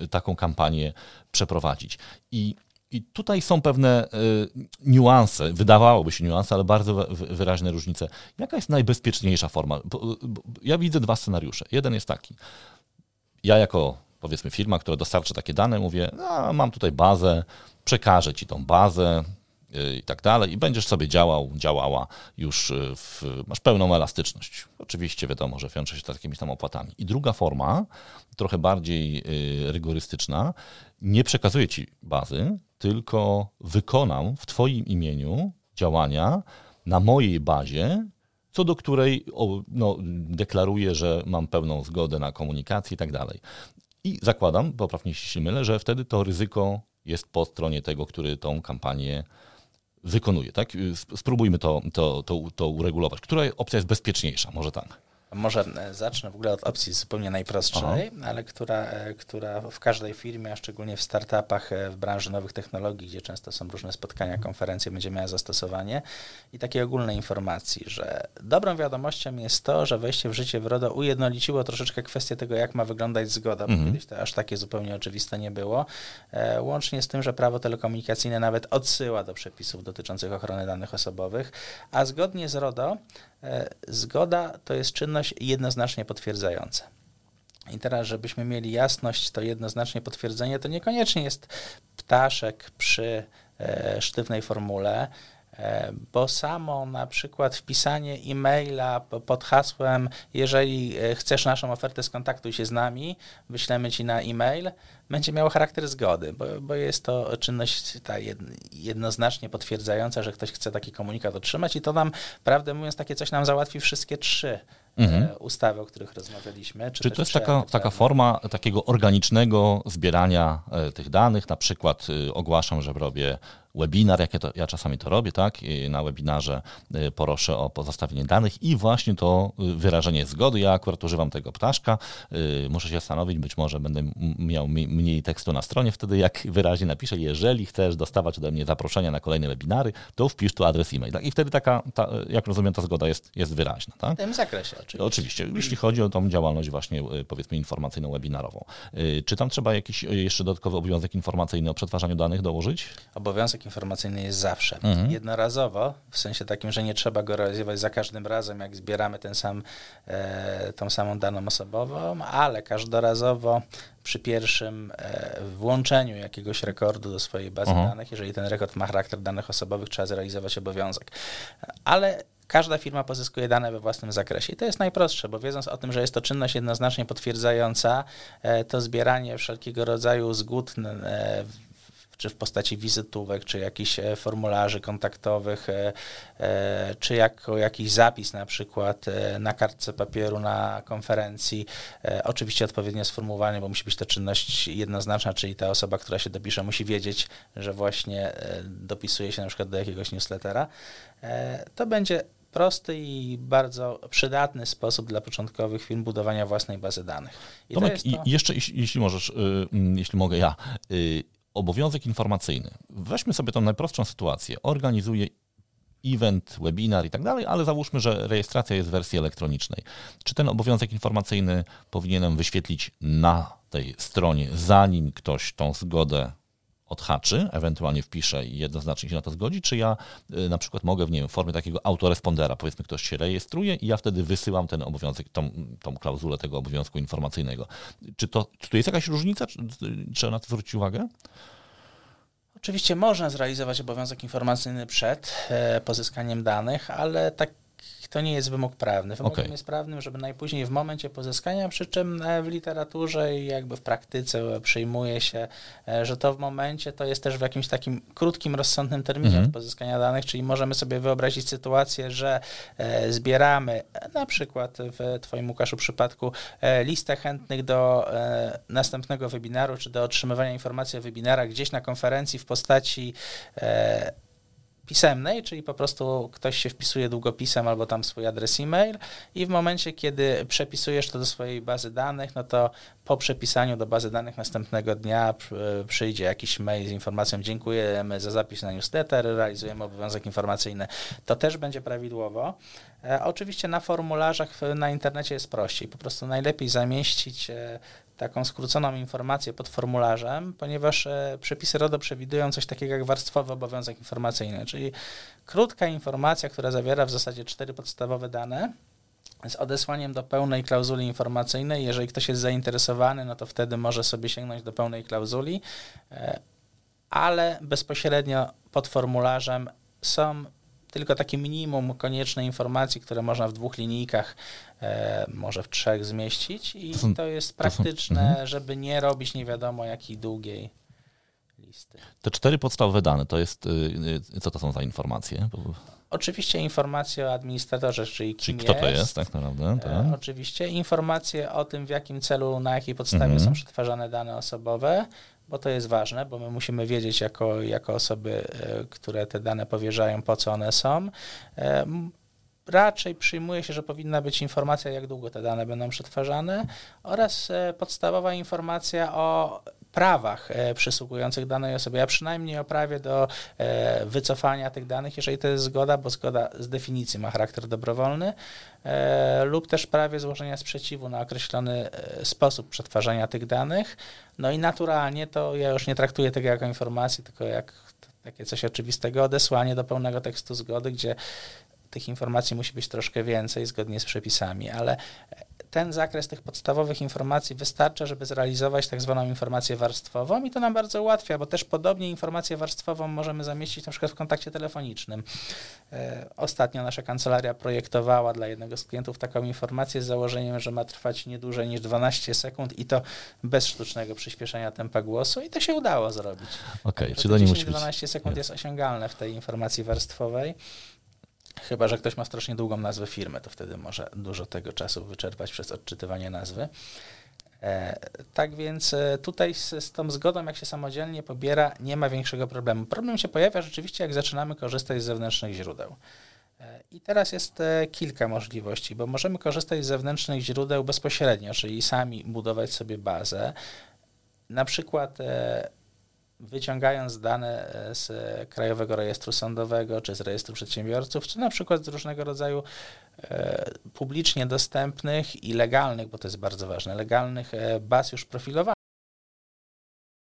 e, taką kampanię przeprowadzić. I i tutaj są pewne y, niuanse, wydawałoby się niuanse, ale bardzo wyraźne różnice. Jaka jest najbezpieczniejsza forma? Bo, bo ja widzę dwa scenariusze. Jeden jest taki. Ja jako powiedzmy firma, która dostarcza takie dane, mówię, no, mam tutaj bazę, przekażę ci tą bazę, i tak dalej, i będziesz sobie działał, działała już, y, w, masz pełną elastyczność. Oczywiście wiadomo, że wiąże się to jakimiś tam opłatami. I druga forma, trochę bardziej y, rygorystyczna, nie przekazuję ci bazy, tylko wykonam w twoim imieniu działania na mojej bazie, co do której no, deklaruję, że mam pełną zgodę na komunikację i tak dalej. I zakładam, poprawnie jeśli mylę, że wtedy to ryzyko jest po stronie tego, który tą kampanię wykonuje. Tak? Spróbujmy to, to, to, to uregulować. Która opcja jest bezpieczniejsza? Może tak. Może e, zacznę w ogóle od opcji zupełnie najprostszej, Aha. ale która, e, która w każdej firmie, a szczególnie w startupach e, w branży nowych technologii, gdzie często są różne spotkania, konferencje, będzie miała zastosowanie i takiej ogólnej informacji, że dobrą wiadomością jest to, że wejście w życie w RODO ujednoliciło troszeczkę kwestię tego, jak ma wyglądać zgoda, bo mhm. kiedyś to aż takie zupełnie oczywiste nie było, łącznie z tym, że prawo telekomunikacyjne nawet odsyła do przepisów dotyczących ochrony danych osobowych, a zgodnie z RODO E, zgoda to jest czynność jednoznacznie potwierdzająca. I teraz, żebyśmy mieli jasność, to jednoznacznie potwierdzenie to niekoniecznie jest ptaszek przy e, sztywnej formule, e, bo samo na przykład wpisanie e-maila pod hasłem, jeżeli chcesz naszą ofertę, skontaktuj się z nami, wyślemy ci na e-mail, będzie miało charakter zgody, bo, bo jest to czynność ta jednoznacznie potwierdzająca, że ktoś chce taki komunikat otrzymać i to nam, prawdę mówiąc, takie coś nam załatwi wszystkie trzy mhm. E, ustawy, o których rozmawialiśmy. Czy, czy to jest taka, taka forma takiego organicznego zbierania e, tych danych? Na przykład y, ogłaszam, że robię webinar, jak ja, to, ja czasami to robię, tak? I na webinarze y, proszę o pozostawienie danych i właśnie to y, wyrażenie zgody. Ja akurat używam tego ptaszka. Muszę się zastanowić, być może będę miał mniej tekstu na stronie, wtedy jak wyraźnie napiszę, jeżeli chcesz dostawać ode mnie zaproszenia na kolejne webinary, to wpisz tu adres e-mail. Tak? I wtedy taka, ta, jak rozumiem, ta zgoda jest, jest wyraźna. Tak? W tym zakresie oczywiście. Oczywiście, jeśli chodzi o tą działalność właśnie y, powiedzmy informacyjną, webinarową. Y, czy tam trzeba jakiś y, jeszcze dodatkowy obowiązek informacyjny o przetwarzaniu danych dołożyć? Obowiązek informacyjny jest zawsze. Mhm. Jednorazowo, w sensie takim, że nie trzeba go realizować za każdym razem, jak zbieramy ten sam, e, tą samą daną osobową, ale każdorazowo przy pierwszym e, włączeniu jakiegoś rekordu do swojej bazy Aha. danych, jeżeli ten rekord ma charakter danych osobowych, trzeba zrealizować obowiązek. Ale każda firma pozyskuje dane we własnym zakresie i to jest najprostsze, bo wiedząc o tym, że jest to czynność jednoznacznie potwierdzająca, e, to zbieranie wszelkiego rodzaju zgód e, czy w postaci wizytówek, czy jakichś e, formularzy kontaktowych, e, e, czy jako jakiś zapis na przykład na kartce papieru na konferencji. Oczywiście odpowiednio sformułowanie, bo musi być to czynność jednoznaczna, czyli ta osoba, która się dopisze, musi wiedzieć, że właśnie dopisuje się na przykład do jakiegoś newslettera. To będzie prosty i bardzo przydatny sposób dla początkowych firm budowania własnej bazy danych. I Tomek, to... jeszcze jeśli, możesz, yy, jeśli mogę ja, yy, obowiązek informacyjny. Weźmy sobie tą najprostszą sytuację. Organizuję event, webinar i tak dalej, ale załóżmy, że rejestracja jest w wersji elektronicznej. Czy ten obowiązek informacyjny powinienem wyświetlić na tej stronie, zanim ktoś tą zgodę odhaczy, ewentualnie wpisze i jednoznacznie się na to zgodzi, czy ja y, na przykład mogę w nie wiem, formie takiego autorespondera, powiedzmy ktoś się rejestruje i ja wtedy wysyłam ten obowiązek, tą, tą klauzulę tego obowiązku informacyjnego. Czy to, czy to jest jakaś różnica? Czy, trzeba na to zwrócić uwagę? Oczywiście można zrealizować obowiązek informacyjny przed e, pozyskaniem danych, ale tak to nie jest wymóg prawny. Wymogiem okay. jest prawnym, żeby najpóźniej w momencie pozyskania, przy czym e, w literaturze i jakby w praktyce przyjmuje się, e, że to w momencie to jest też w jakimś takim krótkim, rozsądnym terminie mm -hmm. pozyskania danych, czyli możemy sobie wyobrazić sytuację, że e, zbieramy na przykład w Twoim Łukaszu przypadku listę chętnych do następnego webinaru, czy do otrzymywania informacji o webinarach gdzieś na konferencji w postaci pisemnej, czyli po prostu ktoś się wpisuje długopisem albo tam swój adres e-mail i w momencie, kiedy przepisujesz to do swojej bazy danych, no to po przepisaniu do bazy danych następnego dnia przyjdzie jakiś mail z informacją dziękujemy za zapis na newsletter, realizujemy obowiązek informacyjny. To też będzie prawidłowo. E, oczywiście na formularzach na internecie jest prościej. Po prostu najlepiej zamieścić e, taką skróconą informację pod formularzem, ponieważ e, przepisy RODO przewidują coś takiego jak warstwowy obowiązek informacyjny, czyli krótka informacja, która zawiera w zasadzie cztery podstawowe dane z odesłaniem do pełnej klauzuli informacyjnej. Jeżeli ktoś jest zainteresowany, no to wtedy może sobie sięgnąć do pełnej klauzuli, e, ale bezpośrednio pod formularzem są tylko takie minimum konieczne informacji, które można w dwóch linijkach, e, może w trzech zmieścić i to, są, to jest praktyczne, to są, mhm. żeby nie robić nie wiadomo jakiej długiej listy. Te cztery podstawowe dane, to jest, y, y, co to są za informacje? Oczywiście informacje o administratorze, czyli kim czyli kto to jest tak naprawdę. E, tak. Oczywiście informacje o tym, w jakim celu, na jakiej podstawie mhm. są przetwarzane dane osobowe, bo to jest ważne, bo my musimy wiedzieć jako, jako osoby, e, które te dane powierzają, po co one są. E, raczej przyjmuje się, że powinna być informacja, jak długo te dane będą przetwarzane oraz e, podstawowa informacja o prawach przysługujących danej osobie, a przynajmniej o prawie do wycofania tych danych, jeżeli to jest zgoda, bo zgoda z definicji ma charakter dobrowolny, lub też prawie złożenia sprzeciwu na określony sposób przetwarzania tych danych. No i naturalnie to ja już nie traktuję tego jako informacji, tylko jak takie coś oczywistego, odesłanie do pełnego tekstu zgody, gdzie tych informacji musi być troszkę więcej zgodnie z przepisami, ale ten zakres tych podstawowych informacji wystarcza, żeby zrealizować tak zwaną informację warstwową i to nam bardzo ułatwia, bo też podobnie informację warstwową możemy zamieścić na przykład w kontakcie telefonicznym. E, ostatnio nasza kancelaria projektowała dla jednego z klientów taką informację z założeniem, że ma trwać nie dłużej niż 12 sekund i to bez sztucznego przyspieszenia tempa głosu i to się udało zrobić. Okej, okay, czy to nie musi 12 sekund jest osiągalne w tej informacji warstwowej. Chyba, że ktoś ma strasznie długą nazwę firmy, to wtedy może dużo tego czasu wyczerpać przez odczytywanie nazwy. E, tak więc e, tutaj z, z, tą zgodą, jak się samodzielnie pobiera, nie ma większego problemu. Problem się pojawia rzeczywiście, jak zaczynamy korzystać z zewnętrznych źródeł. E, I teraz jest kilka możliwości, bo możemy korzystać z zewnętrznych źródeł bezpośrednio, czyli sami budować sobie bazę. Na przykład wyciągając dane e, z Krajowego Rejestru Sądowego, czy z Rejestru Przedsiębiorców, czy na przykład z różnego rodzaju e, publicznie dostępnych i legalnych, bo to jest bardzo ważne, legalnych e, baz już profilowanych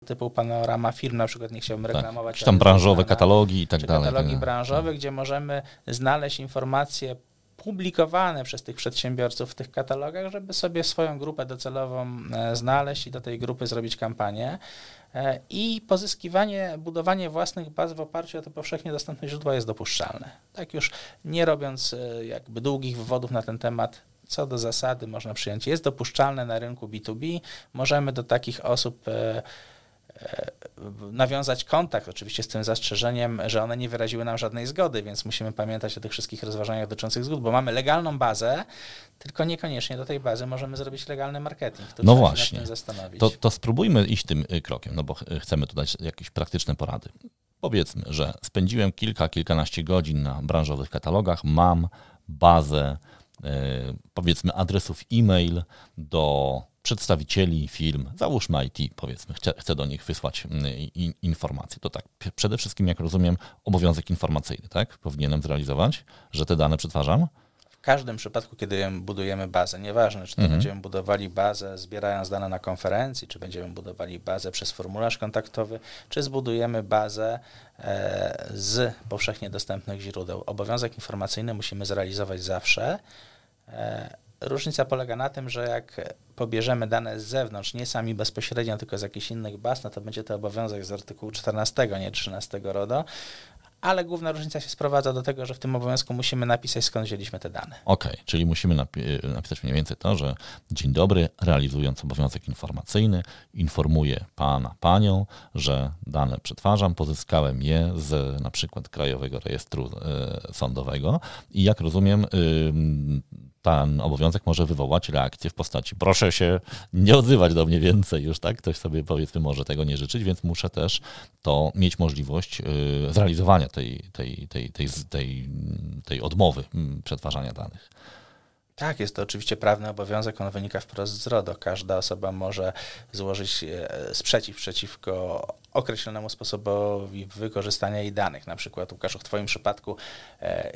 typu panorama firm, na przykład nie chciałbym tak. reklamować. Czy tam branżowe katalogi i tak dalej. Katalogi tak. branżowe, gdzie możemy znaleźć informacje publikowane przez tych przedsiębiorców w tych katalogach, żeby sobie swoją grupę docelową e, znaleźć i do tej grupy zrobić kampanię. E, I pozyskiwanie, budowanie własnych baz w oparciu o to powszechnie dostępne źródła jest dopuszczalne. Tak już nie robiąc e, jakby długich wywodów na ten temat, co do zasady można przyjąć, jest dopuszczalne na rynku B2B. Możemy do takich osób nawiązać kontakt, oczywiście z tym zastrzeżeniem, że one nie wyraziły nam żadnej zgody, więc musimy pamiętać o tych wszystkich rozważaniach dotyczących zgód, bo mamy legalną bazę, tylko niekoniecznie do tej bazy możemy zrobić legalny marketing. To no właśnie, to, to spróbujmy iść tym y, krokiem, no bo chcemy tu dać jakieś praktyczne porady. Powiedzmy, że spędziłem kilka, kilkanaście godzin na branżowych katalogach, mam bazę, powiedzmy, adresów e-mail do przedstawicieli firm, załóżmy IT, powiedzmy, chcę, chcę do nich wysłać informacje. To tak, przede wszystkim, jak rozumiem, obowiązek informacyjny, tak? Powinienem zrealizować, że te dane przetwarzam. W każdym przypadku, kiedy budujemy bazę, nieważne, czy to mhm. będziemy budowali bazę zbierając dane na konferencji, czy będziemy budowali bazę przez formularz kontaktowy, czy zbudujemy bazę e, z powszechnie dostępnych źródeł. Obowiązek informacyjny musimy zrealizować zawsze. E, Różnica polega na tym, że jak pobierzemy dane z zewnątrz, nie sami bezpośrednio, tylko z jakichś innych baz, no to będzie to obowiązek z artykułu 14, nie 13 RODO, ale główna różnica się sprowadza do tego, że w tym obowiązku musimy napisać, skąd wzięliśmy te dane. Okej, okay, czyli musimy napi napisać mniej więcej to, że dzień dobry, realizując obowiązek informacyjny, informuję pana, panią, że dane przetwarzam, pozyskałem je z na przykład Krajowego Rejestru y, Sądowego i jak rozumiem, y, ten obowiązek może wywołać reakcję w postaci proszę się nie odzywać do mnie więcej już, tak? Ktoś sobie powiedzmy może tego nie życzyć, więc muszę też to mieć możliwość y, zrealizowania tej, tej, tej, tej, tej, tej odmowy mm, przetwarzania danych. Tak, jest to oczywiście prawny obowiązek, on wynika wprost z RODO. Każda osoba może złożyć e, sprzeciw przeciwko określonemu sposobowi wykorzystania jej danych. Na przykład, Łukaszu, w Twoim przypadku e,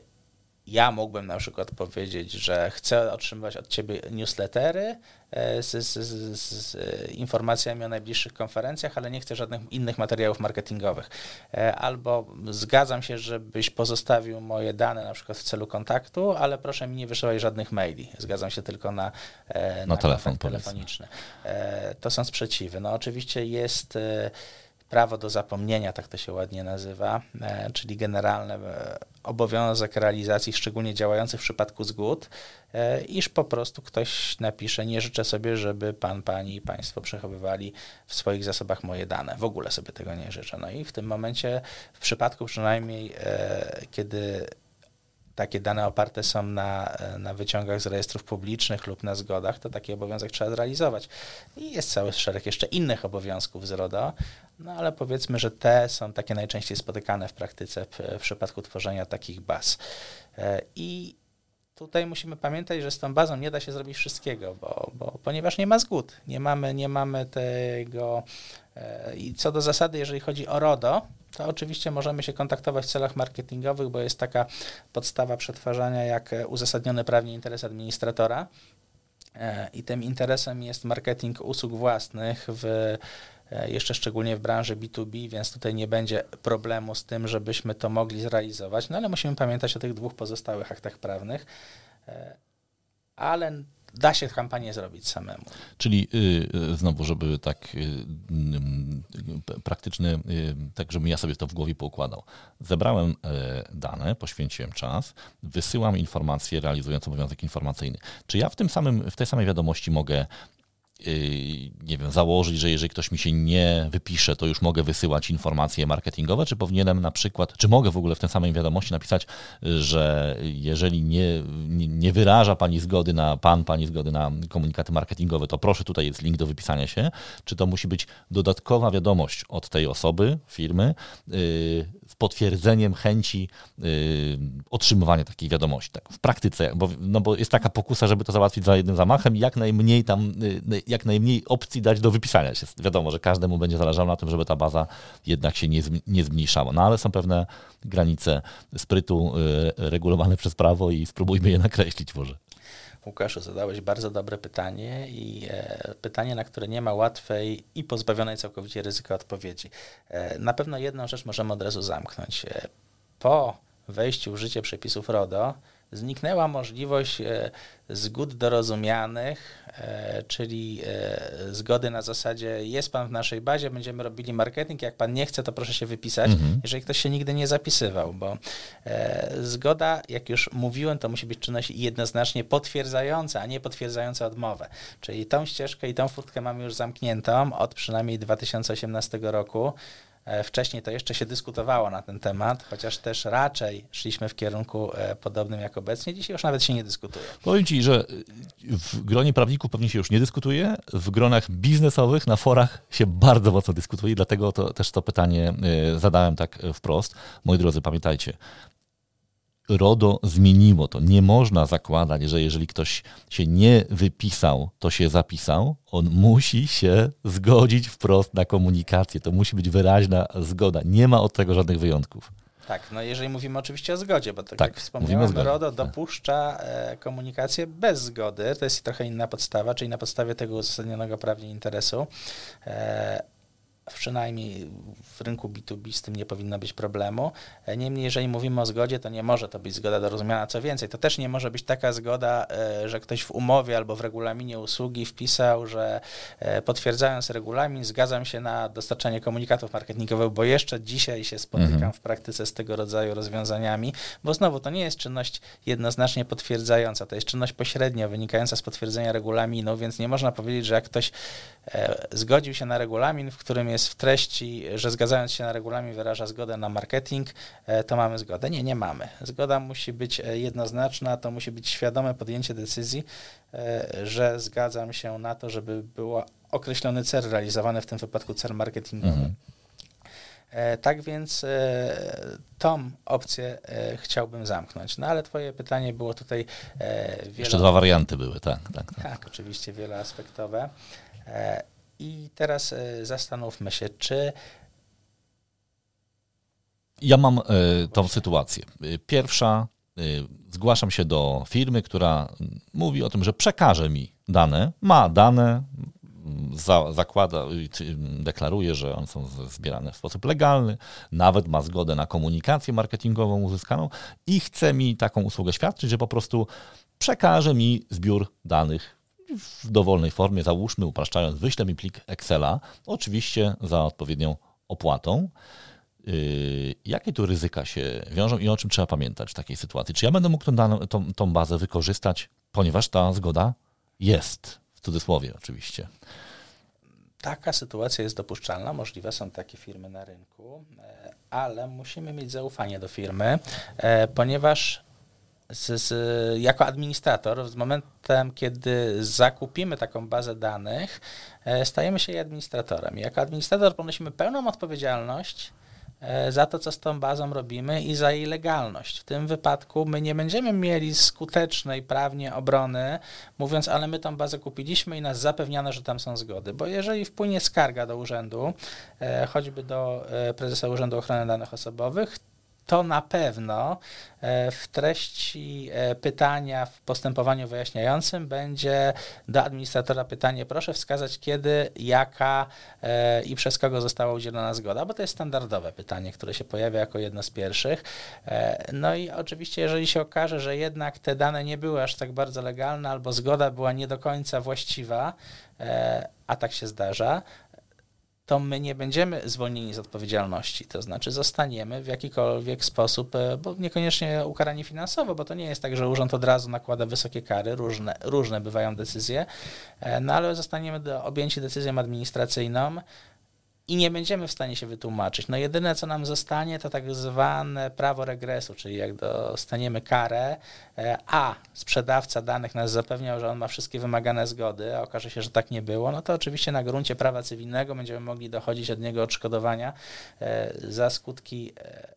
ja mógłbym na przykład powiedzieć, że chcę otrzymywać od Ciebie newslettery e, z, z, z, z, informacjami o najbliższych konferencjach, ale nie chcę żadnych innych materiałów marketingowych. E, albo zgadzam się, żebyś pozostawił moje dane na przykład w celu kontaktu, ale proszę mi nie wysyłać żadnych maili. Zgadzam się tylko na, e, na, na telefon telefoniczny. To są sprzeciwy. No oczywiście jest prawo do zapomnienia, tak to się ładnie nazywa, e, czyli generalny e, obowiązek realizacji, szczególnie działających w przypadku zgód, e, iż po prostu ktoś napisze, nie życzę sobie, żeby pan, pani i państwo przechowywali w swoich zasobach moje dane. W ogóle sobie tego nie życzę. No i w tym momencie, w przypadku przynajmniej, kiedy takie dane oparte są na, na wyciągach z rejestrów publicznych lub na zgodach, to taki obowiązek trzeba zrealizować. I jest cały szereg jeszcze innych obowiązków z RODO, no ale powiedzmy, że te są takie najczęściej spotykane w praktyce w, w przypadku tworzenia takich baz. E, I tutaj musimy pamiętać, że z tą bazą nie da się zrobić wszystkiego, bo, bo, ponieważ nie ma zgód, nie mamy, nie mamy tego. E, I co do zasady, jeżeli chodzi o RODO, to oczywiście możemy się kontaktować w celach marketingowych, bo jest taka podstawa przetwarzania jak uzasadniony prawnie interes administratora. E, I tym interesem jest marketing usług własnych w E, jeszcze szczególnie w branży B2B, więc tutaj nie będzie problemu z tym, żebyśmy to mogli zrealizować, no ale musimy pamiętać o tych dwóch pozostałych aktach prawnych, e, ale da się kampanię zrobić samemu. Czyli y, znowu, żeby tak y, y, praktyczny, tak żebym ja sobie to w głowie poukładał. Zebrałem e, dane, poświęciłem czas, wysyłam informacje realizując obowiązek informacyjny. Czy ja w tym samym, w tej samej wiadomości mogę nie wiem, założyć, że jeżeli ktoś mi się nie wypisze, to już mogę wysyłać informacje marketingowe, czy powinienem na przykład, czy mogę w ogóle w tej samej wiadomości napisać, że jeżeli nie, nie, wyraża Pani zgody na, Pan, Pani zgody na komunikaty marketingowe, to proszę, tutaj jest link do wypisania się, czy to musi być dodatkowa wiadomość od tej osoby, firmy, yy, z potwierdzeniem chęci yy, otrzymywania takiej wiadomości. Tak, w praktyce, bo, no bo jest taka pokusa, żeby to załatwić za jednym zamachem i jak najmniej tam jak najmniej opcji dać do wypisania się. Wiadomo, że każdemu będzie zależało na tym, żeby ta baza jednak się nie, nie zmniejszała. No ale są pewne granice sprytu y, regulowane przez prawo i spróbujmy je nakreślić może. Łukaszu, zadałeś bardzo dobre pytanie i e, pytanie, na które nie ma łatwej i pozbawionej całkowicie ryzyka odpowiedzi. E, na pewno jedną rzecz możemy od razu zamknąć. E, po wejściu w życie przepisów RODO zniknęła możliwość e, zgód dorozumianych, e, czyli e, zgody na zasadzie jest pan w naszej bazie, będziemy robili marketing, jak pan nie chce, to proszę się wypisać, mhm. jeżeli ktoś się nigdy nie zapisywał, bo zgoda, jak już mówiłem, to musi być czynność jednoznacznie potwierdzająca, a nie potwierdzająca odmowę. Czyli tą ścieżkę i tą furtkę mamy już zamkniętą od przynajmniej 2018 roku. E, wcześniej to jeszcze się dyskutowało na ten temat, chociaż też raczej szliśmy w kierunku e, podobnym jak obecnie. Dzisiaj już nawet się nie dyskutuje. Powiem Ci, że w gronie prawników pewnie się już nie dyskutuje, w gronach biznesowych na forach się bardzo mocno dyskutuje, dlatego to, też to pytanie e, zadałem tak wprost. Moi drodzy, pamiętajcie, RODO zmieniło to. Nie można zakładać, że jeżeli ktoś się nie wypisał, to się zapisał. On musi się zgodzić wprost na komunikację. To musi być wyraźna zgoda. Nie ma od tego żadnych wyjątków. Tak, no jeżeli mówimy oczywiście o zgodzie, bo tak, tak jak wspomniałem, RODO tak. dopuszcza e, komunikację bez zgody, to jest trochę inna podstawa, czyli na podstawie tego uzasadnionego prawnie interesu. Przynajmniej w rynku B2B z tym nie powinno być problemu. Niemniej, jeżeli mówimy o zgodzie, to nie może to być zgoda dorozumiana. Co więcej, to też nie może być taka zgoda, e, że ktoś w umowie albo w regulaminie usługi wpisał, że e, potwierdzając regulamin, zgadzam się na dostarczanie komunikatów marketingowych, bo jeszcze dzisiaj się spotykam mhm. w praktyce z tego rodzaju rozwiązaniami, bo znowu to nie jest czynność jednoznacznie potwierdzająca, to jest czynność pośrednia wynikająca z potwierdzenia regulaminu, więc nie można powiedzieć, że jak ktoś e, zgodził się na regulamin, w którym jest w treści, że zgadzając się na regulamin wyraża zgodę na marketing, e, to mamy zgodę. Nie, nie mamy. Zgoda musi być e, jednoznaczna, to musi być świadome podjęcie decyzji, e, że zgadzam się na to, żeby był określony cel realizowany, w tym wypadku cel marketingowy. Mhm. Tak więc tą opcję chciałbym zamknąć. No ale twoje pytanie było tutaj wiele... Jeszcze dwa warianty były, tak. Tak, tak. tak oczywiście wieloaspektowe. I teraz e, zastanówmy się, czy. Ja mam y, tą sytuację. E, pierwsza, zgłaszam się do firmy, która mówi o tym, że przekaże mi dane, ma dane, za, zakłada, deklaruje, że one są zbierane w sposób legalny, nawet ma zgodę na komunikację marketingową uzyskaną i chce mi taką usługę świadczyć, że po prostu przekaże mi zbiór danych w dowolnej formie, załóżmy, upraszczając, wyślę mi plik Excela, oczywiście za odpowiednią opłatą. Yy, jakie tu ryzyka się wiążą i o czym trzeba pamiętać w takiej sytuacji? Czy ja będę mógł tą, tą, tą bazę wykorzystać, ponieważ ta zgoda jest, w cudzysłowie oczywiście. Taka sytuacja jest dopuszczalna, możliwe są takie firmy na rynku, e, ale musimy mieć zaufanie do firmy, e, ponieważ z, z, jako administrator, z momentem, kiedy zakupimy taką bazę danych, e, stajemy się jej administratorem. Jako administrator ponosimy pełną odpowiedzialność e, za to, co z tą bazą robimy i za jej legalność. W tym wypadku my nie będziemy mieli skutecznej prawnie obrony, mówiąc, ale my tą bazę kupiliśmy i nas zapewniano, że tam są zgody. Bo jeżeli wpłynie skarga do urzędu, e, choćby do prezesa Urzędu Ochrony Danych Osobowych, to na pewno e, w treści e, pytania w postępowaniu wyjaśniającym będzie do administratora pytanie, proszę wskazać kiedy, jaka e, i przez kogo została udzielona zgoda, bo to jest standardowe pytanie, które się pojawia jako jedno z pierwszych. No i oczywiście, jeżeli się okaże, że jednak te dane nie były aż tak bardzo legalne, albo zgoda była nie do końca właściwa, a tak się zdarza, to my nie będziemy zwolnieni z odpowiedzialności. To znaczy zostaniemy w jakikolwiek sposób, e, bo niekoniecznie ukarani finansowo, bo to nie jest tak, że urząd od razu nakłada wysokie kary, różne, różne bywają decyzje, e, no ale zostaniemy do, objęci decyzją administracyjną, i nie będziemy w stanie się wytłumaczyć. No jedyne, co nam zostanie, to tak zwane prawo regresu, czyli jak dostaniemy karę, e, a sprzedawca danych nas zapewniał, że on ma wszystkie wymagane zgody, a okaże się, że tak nie było, no to oczywiście na gruncie prawa cywilnego będziemy mogli dochodzić od niego odszkodowania e, za skutki e,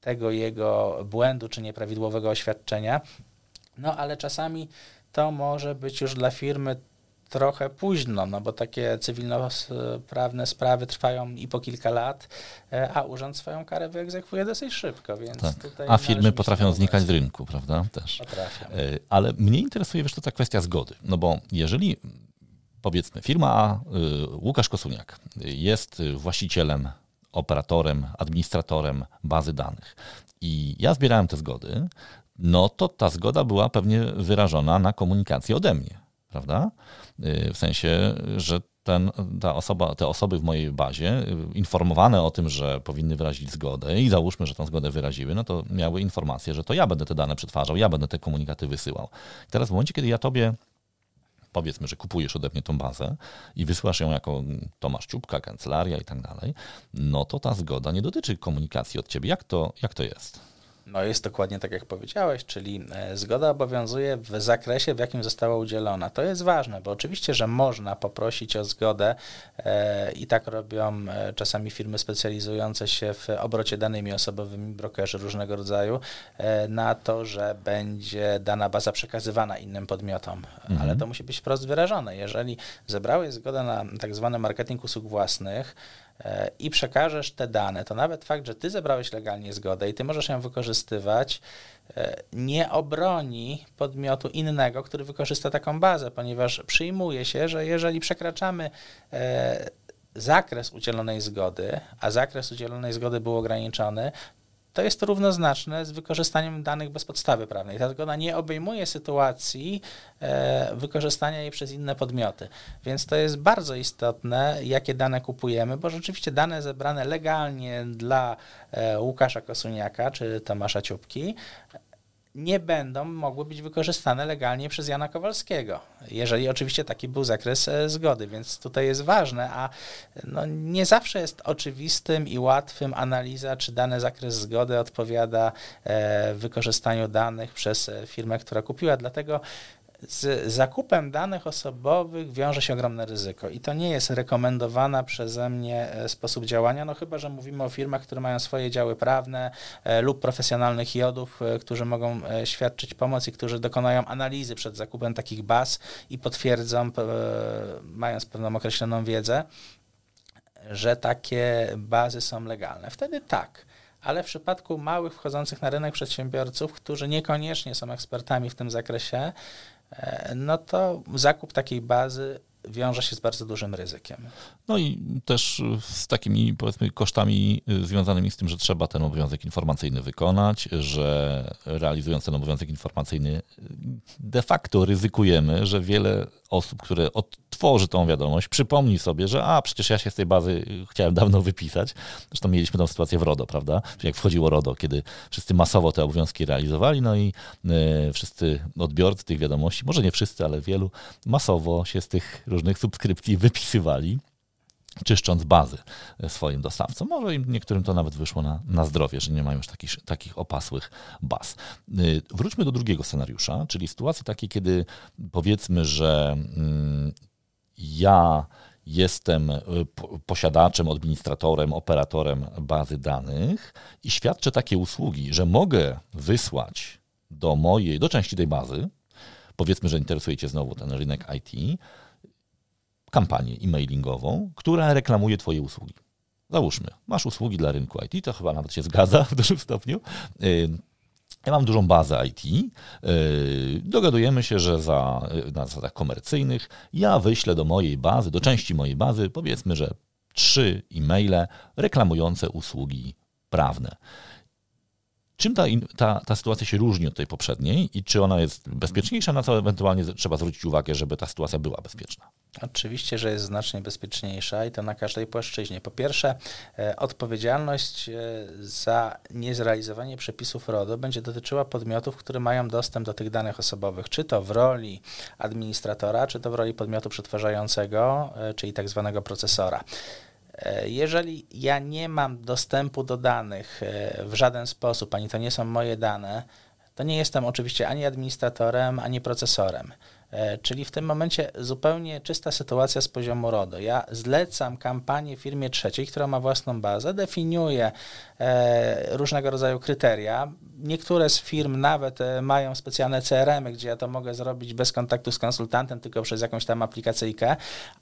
tego jego błędu czy nieprawidłowego oświadczenia. No ale czasami to może być już dla firmy trochę późno, no bo takie cywilnoprawne sprawy trwają i po kilka lat, e, a urząd swoją karę wyegzekwuje dosyć szybko, więc tak. A firmy potrafią znikać z rynku, prawda? Też. Potrafią. E, ale mnie interesuje wiesz, to ta kwestia zgody, no bo jeżeli powiedzmy firma A, y, Łukasz Kosuniak jest właścicielem, operatorem, administratorem bazy danych i ja zbierałem te zgody, no to ta zgoda była pewnie wyrażona na komunikację ode mnie, prawda? W sensie, że ten, ta osoba, te osoby w mojej bazie informowane o tym, że powinny wyrazić zgodę i załóżmy, że tą zgodę wyraziły, no to miały informację, że to ja będę te dane przetwarzał, ja będę te komunikaty wysyłał. I teraz w momencie, kiedy ja tobie powiedzmy, że kupujesz ode mnie tą bazę i wysyłasz ją jako Tomasz Czubka, kancelaria i tak dalej, no to ta zgoda nie dotyczy komunikacji od ciebie. Jak to, jak to jest? No jest dokładnie tak, jak powiedziałeś, czyli e, zgoda obowiązuje w zakresie, w jakim została udzielona. To jest ważne, bo oczywiście, że można poprosić o zgodę e, i tak robią e, czasami firmy specjalizujące się w obrocie danymi osobowymi, brokerzy różnego rodzaju, na to, że będzie dana baza przekazywana innym podmiotom. Mhm. Ale to musi być wprost wyrażone. Jeżeli zebrałeś zgodę na tak zwany marketing usług własnych, i przekażesz te dane, to nawet fakt, że ty zebrałeś legalnie zgodę i ty możesz ją wykorzystywać, e, nie obroni podmiotu innego, który wykorzysta taką bazę, ponieważ przyjmuje się, że jeżeli przekraczamy e, zakres udzielonej zgody, a zakres udzielonej zgody był ograniczony, to jest to równoznaczne z wykorzystaniem danych bez podstawy prawnej. Ta zgoda nie obejmuje sytuacji e, wykorzystania jej przez inne podmioty. Więc to jest bardzo istotne, jakie dane kupujemy, bo rzeczywiście dane zebrane legalnie dla e, Łukasza Kosuniaka czy Tomasza Ciupki nie będą mogły być wykorzystane legalnie przez Jana Kowalskiego, jeżeli oczywiście taki był zakres e, zgody, więc tutaj jest ważne, a no nie zawsze jest oczywistym i łatwym analiza, czy dany zakres zgody odpowiada e, wykorzystaniu danych przez e, firmę, która kupiła, dlatego z zakupem danych osobowych wiąże się ogromne ryzyko i to nie jest rekomendowana przeze mnie e, sposób działania, no chyba, że mówimy o firmach, które mają swoje działy prawne e, lub profesjonalnych jodów, e, którzy mogą świadczyć pomoc i którzy dokonają analizy przed zakupem takich baz i potwierdzą, mając pewną określoną wiedzę, że takie bazy są legalne. Wtedy tak ale w przypadku małych wchodzących na rynek przedsiębiorców, którzy niekoniecznie są ekspertami w tym zakresie, no to zakup takiej bazy wiąże się z bardzo dużym ryzykiem. No i też z takimi powiedzmy kosztami y, związanymi z tym, że trzeba ten obowiązek informacyjny wykonać, że realizując ten obowiązek informacyjny y, de facto ryzykujemy, że wiele osób, które odtworzy tą wiadomość, przypomni sobie, że a przecież ja się z tej bazy chciałem dawno wypisać. Zresztą mieliśmy tą sytuację w RODO, prawda? Jak wchodziło RODO, kiedy wszyscy masowo te obowiązki realizowali, no i y, wszyscy odbiorcy tych wiadomości, może nie wszyscy, ale wielu, masowo się z tych różnych subskrypcji wypisywali czyszcząc bazy swoim dostawcom. Może im niektórym to nawet wyszło na, na zdrowie, że nie mają już takich, takich opasłych baz. Y, wróćmy do drugiego scenariusza, czyli sytuacji takiej, kiedy powiedzmy, że mm, ja jestem y, posiadaczem, administratorem, operatorem bazy danych i świadczę takie usługi, że mogę wysłać do mojej, do części tej bazy, powiedzmy, że interesuje Cię znowu ten rynek IT, kampanię e-mailingową, która reklamuje Twoje usługi. Załóżmy, masz usługi dla rynku IT, to chyba nawet się zgadza w dużym stopniu. Ja mam dużą bazę IT. Dogadujemy się, że za, na zasadach komercyjnych ja wyślę do mojej bazy, do części mojej bazy, powiedzmy, że trzy e-maile reklamujące usługi prawne. Czym ta, ta, ta sytuacja się różni od tej poprzedniej i czy ona jest bezpieczniejsza, na co ewentualnie trzeba zwrócić uwagę, żeby ta sytuacja była bezpieczna? Oczywiście, że jest znacznie bezpieczniejsza i to na każdej płaszczyźnie. Po pierwsze, e, odpowiedzialność e, za niezrealizowanie przepisów RODO będzie dotyczyła podmiotów, które mają dostęp do tych danych osobowych, czy to w roli administratora, czy to w roli podmiotu przetwarzającego, e, czyli tak zwanego procesora. E, jeżeli ja nie mam dostępu do danych e, w żaden sposób, ani to nie są moje dane, to nie jestem oczywiście ani administratorem, ani procesorem. E, czyli w tym momencie zupełnie czysta sytuacja z poziomu RODO. Ja zlecam kampanię firmie trzeciej, która ma własną bazę, definiuję różnego rodzaju kryteria. Niektóre z firm nawet mają specjalne CRM, gdzie ja to mogę zrobić bez kontaktu z konsultantem, tylko przez jakąś tam aplikacyjkę,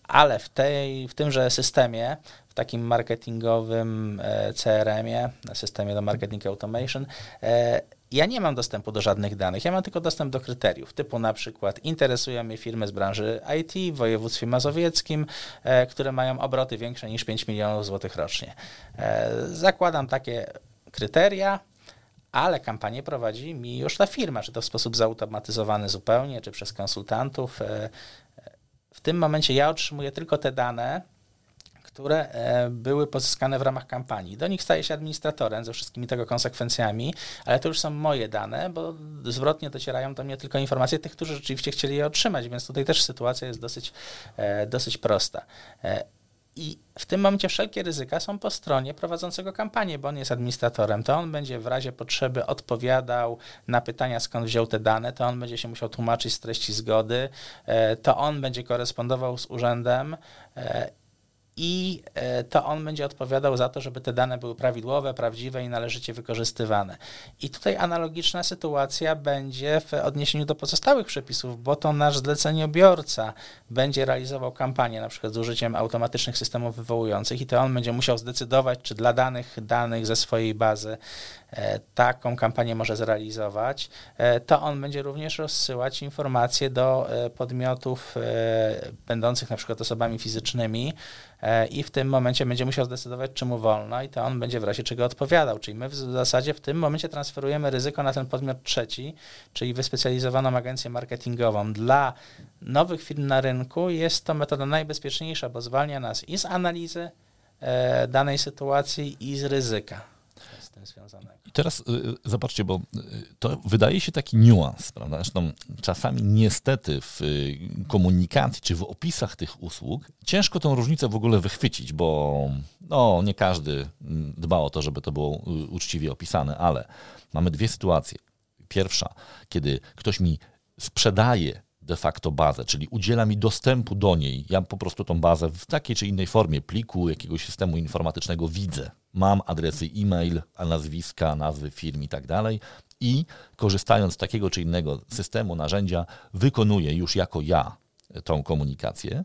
ale w, tej, w tymże systemie w takim marketingowym e, CRM-ie, systemie do marketing automation, e, ja nie mam dostępu do żadnych danych, ja mam tylko dostęp do kryteriów, typu na przykład interesują mnie firmy z branży IT w województwie mazowieckim, e, które mają obroty większe niż 5 milionów złotych rocznie. Zakładam takie kryteria, ale kampanię prowadzi mi już ta firma, czy to w sposób zautomatyzowany zupełnie, czy przez konsultantów. E, w tym momencie ja otrzymuję tylko te dane, które e, były pozyskane w ramach kampanii. Do nich staje się administratorem ze wszystkimi tego konsekwencjami, ale to już są moje dane, bo zwrotnie docierają do mnie tylko informacje tych, którzy rzeczywiście chcieli je otrzymać, więc tutaj też sytuacja jest dosyć, e, dosyć prosta. E, I w tym momencie wszelkie ryzyka są po stronie prowadzącego kampanię, bo on jest administratorem. To on będzie w razie potrzeby odpowiadał na pytania, skąd wziął te dane, to on będzie się musiał tłumaczyć z treści zgody, to on będzie korespondował z urzędem i e, to on będzie odpowiadał za to, żeby te dane były prawidłowe, prawdziwe i należycie wykorzystywane. I tutaj analogiczna sytuacja będzie w odniesieniu do pozostałych przepisów, bo to nasz zleceniobiorca będzie realizował kampanię na przykład z użyciem automatycznych systemów wywołujących i to on będzie musiał zdecydować, czy dla danych danych ze swojej bazy taką kampanię może zrealizować. E, to on będzie również rozsyłać informacje do podmiotów będących na przykład osobami fizycznymi, E, i w tym momencie będzie musiał zdecydować, czy mu wolno i to on będzie w razie czego odpowiadał. Czyli my w zasadzie w tym momencie transferujemy ryzyko na ten podmiot trzeci, czyli wyspecjalizowaną agencję marketingową. Dla nowych firm na rynku jest to metoda najbezpieczniejsza, bo zwalnia nas i z analizy e, danej sytuacji i z ryzyka tym związanego. I teraz y, y, zobaczcie, bo y, to wydaje się taki niuans, prawda? Zresztą czasami niestety w komunikacji czy w opisach tych usług ciężko tą różnicę w ogóle wychwycić, bo no, nie każdy mm, dba o to, żeby to było uczciwie opisane, ale mamy dwie sytuacje. Pierwsza, kiedy ktoś mi sprzedaje de facto bazę, czyli udziela mi dostępu do niej. Ja po prostu tą bazę w takiej czy innej formie, pliku, jakiegoś systemu informatycznego widzę. Mam adresy e-mail, nazwiska, nazwy firm i tak dalej. I korzystając z takiego czy innego systemu, narzędzia, wykonuję już jako ja tą komunikację.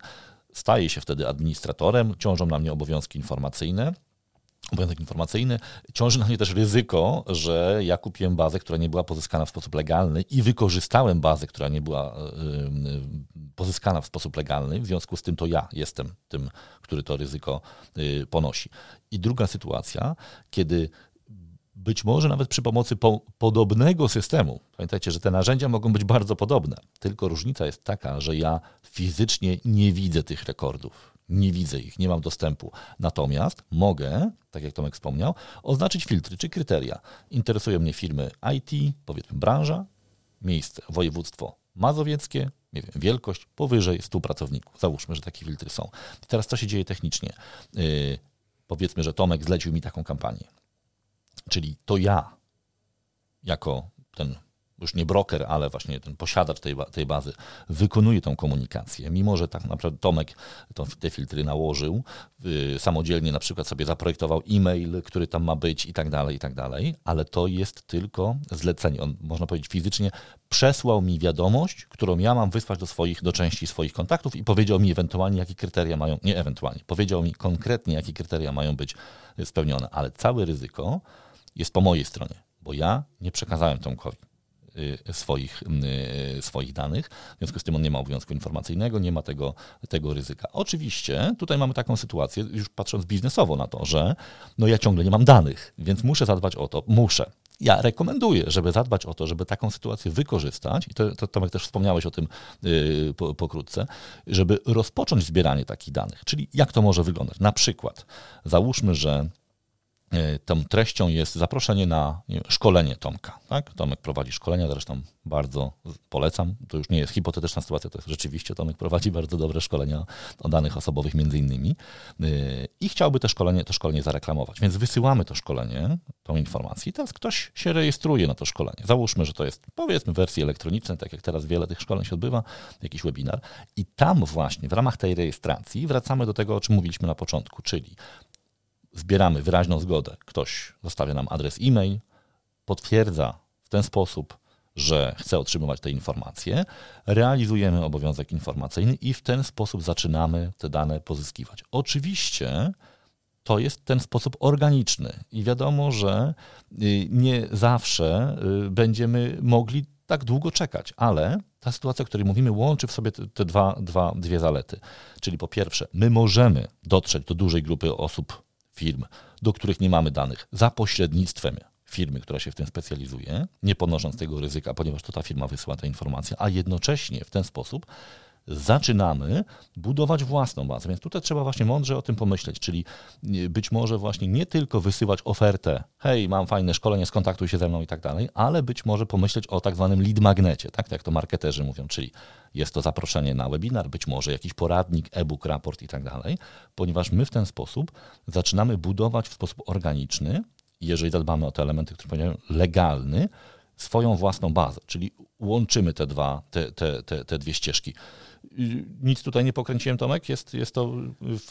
Staję się wtedy administratorem, ciążą na mnie obowiązki informacyjne obowiązek informacyjny, ciąży na mnie też ryzyko, że ja kupiłem bazę, która nie była pozyskana w sposób legalny i wykorzystałem bazę, która nie była e, e, pozyskana w sposób legalny. W związku z tym to ja jestem tym, który to ryzyko e, ponosi. I druga sytuacja, kiedy być może nawet przy pomocy po, podobnego systemu. Pamiętajcie, że te narzędzia mogą być bardzo podobne, tylko różnica jest taka, że ja fizycznie nie widzę tych rekordów nie widzę ich, nie mam dostępu. Natomiast mogę, tak jak Tomek wspomniał, oznaczyć filtry czy kryteria. Interesują mnie firmy IT, powiedzmy branża, miejsce, województwo mazowieckie, nie wiem, wielkość powyżej 100 pracowników. Załóżmy, że takie filtry są. I teraz co się dzieje technicznie? Yy, powiedzmy, że Tomek zlecił mi taką kampanię. Czyli to ja, jako ten już nie broker, ale właśnie ten posiadacz tej, tej bazy wykonuje tą komunikację, mimo że tak naprawdę Tomek to, te filtry nałożył, yy, samodzielnie na przykład sobie zaprojektował e-mail, który tam ma być i tak dalej, i tak dalej, ale to jest tylko zlecenie. On, można powiedzieć fizycznie, przesłał mi wiadomość, którą ja mam wysłać do swoich, do części swoich kontaktów i powiedział mi ewentualnie, jakie kryteria mają, nie ewentualnie, powiedział mi konkretnie, jakie kryteria mają być spełnione, ale całe ryzyko jest po mojej stronie, bo ja nie przekazałem Tomkowi. Y, swoich, y, swoich danych. W związku z tym on nie ma obowiązku informacyjnego, nie ma tego, tego ryzyka. Oczywiście tutaj mamy taką sytuację, już patrząc biznesowo na to, że no ja ciągle nie mam danych, więc muszę zadbać o to, muszę. Ja rekomenduję, żeby zadbać o to, żeby taką sytuację wykorzystać, i to, to Tomek też wspomniałeś o tym yy, po, pokrótce, żeby rozpocząć zbieranie takich danych. Czyli jak to może wyglądać? Na przykład, załóżmy, że tą treścią jest zaproszenie na szkolenie Tomka. Tak? Tomek prowadzi szkolenia, zresztą bardzo polecam. To już nie jest hipotetyczna sytuacja, to jest rzeczywiście Tomek prowadzi bardzo dobre szkolenia o danych osobowych między innymi e, i chciałby to szkolenie, to szkolenie zareklamować. Więc wysyłamy to szkolenie, tą informację i teraz ktoś się rejestruje na to szkolenie. Załóżmy, że to jest powiedzmy wersji elektronicznej, tak jak teraz wiele tych szkoleń się odbywa, jakiś webinar i tam właśnie w ramach tej rejestracji wracamy do tego, o czym mówiliśmy na początku, czyli zbieramy wyraźną zgodę. Ktoś zostawia nam adres e-mail, potwierdza w ten sposób, że chce otrzymywać te informacje, realizujemy obowiązek informacyjny i w ten sposób zaczynamy te dane pozyskiwać. Oczywiście to jest ten sposób organiczny i wiadomo, że y, nie zawsze y, będziemy mogli tak długo czekać, ale ta sytuacja, o której mówimy, łączy w sobie te, te dwa, dwa, dwie zalety. Czyli po pierwsze, my możemy dotrzeć do dużej grupy osób firm, do których nie mamy danych, za pośrednictwem firmy, która się w tym specjalizuje, nie ponosząc tego ryzyka, ponieważ to ta firma wysyła te informacje, a jednocześnie w ten sposób zaczynamy budować własną bazę. Więc tutaj trzeba właśnie mądrze o tym pomyśleć, czyli być może właśnie nie tylko wysyłać ofertę, hej, mam fajne szkolenie, skontaktuj się ze mną i tak dalej, ale być może pomyśleć o tak zwanym lead magnecie, tak jak to marketerzy mówią, czyli jest to zaproszenie na webinar, być może jakiś poradnik, e-book, raport i tak dalej, ponieważ my w ten sposób zaczynamy budować w sposób organiczny, jeżeli zadbamy o te elementy, które powiedziałem, legalny, swoją własną bazę, czyli łączymy te dwa, te, te, te, te dwie ścieżki. Nic tutaj nie pokręciłem, Tomek? Jest, jest to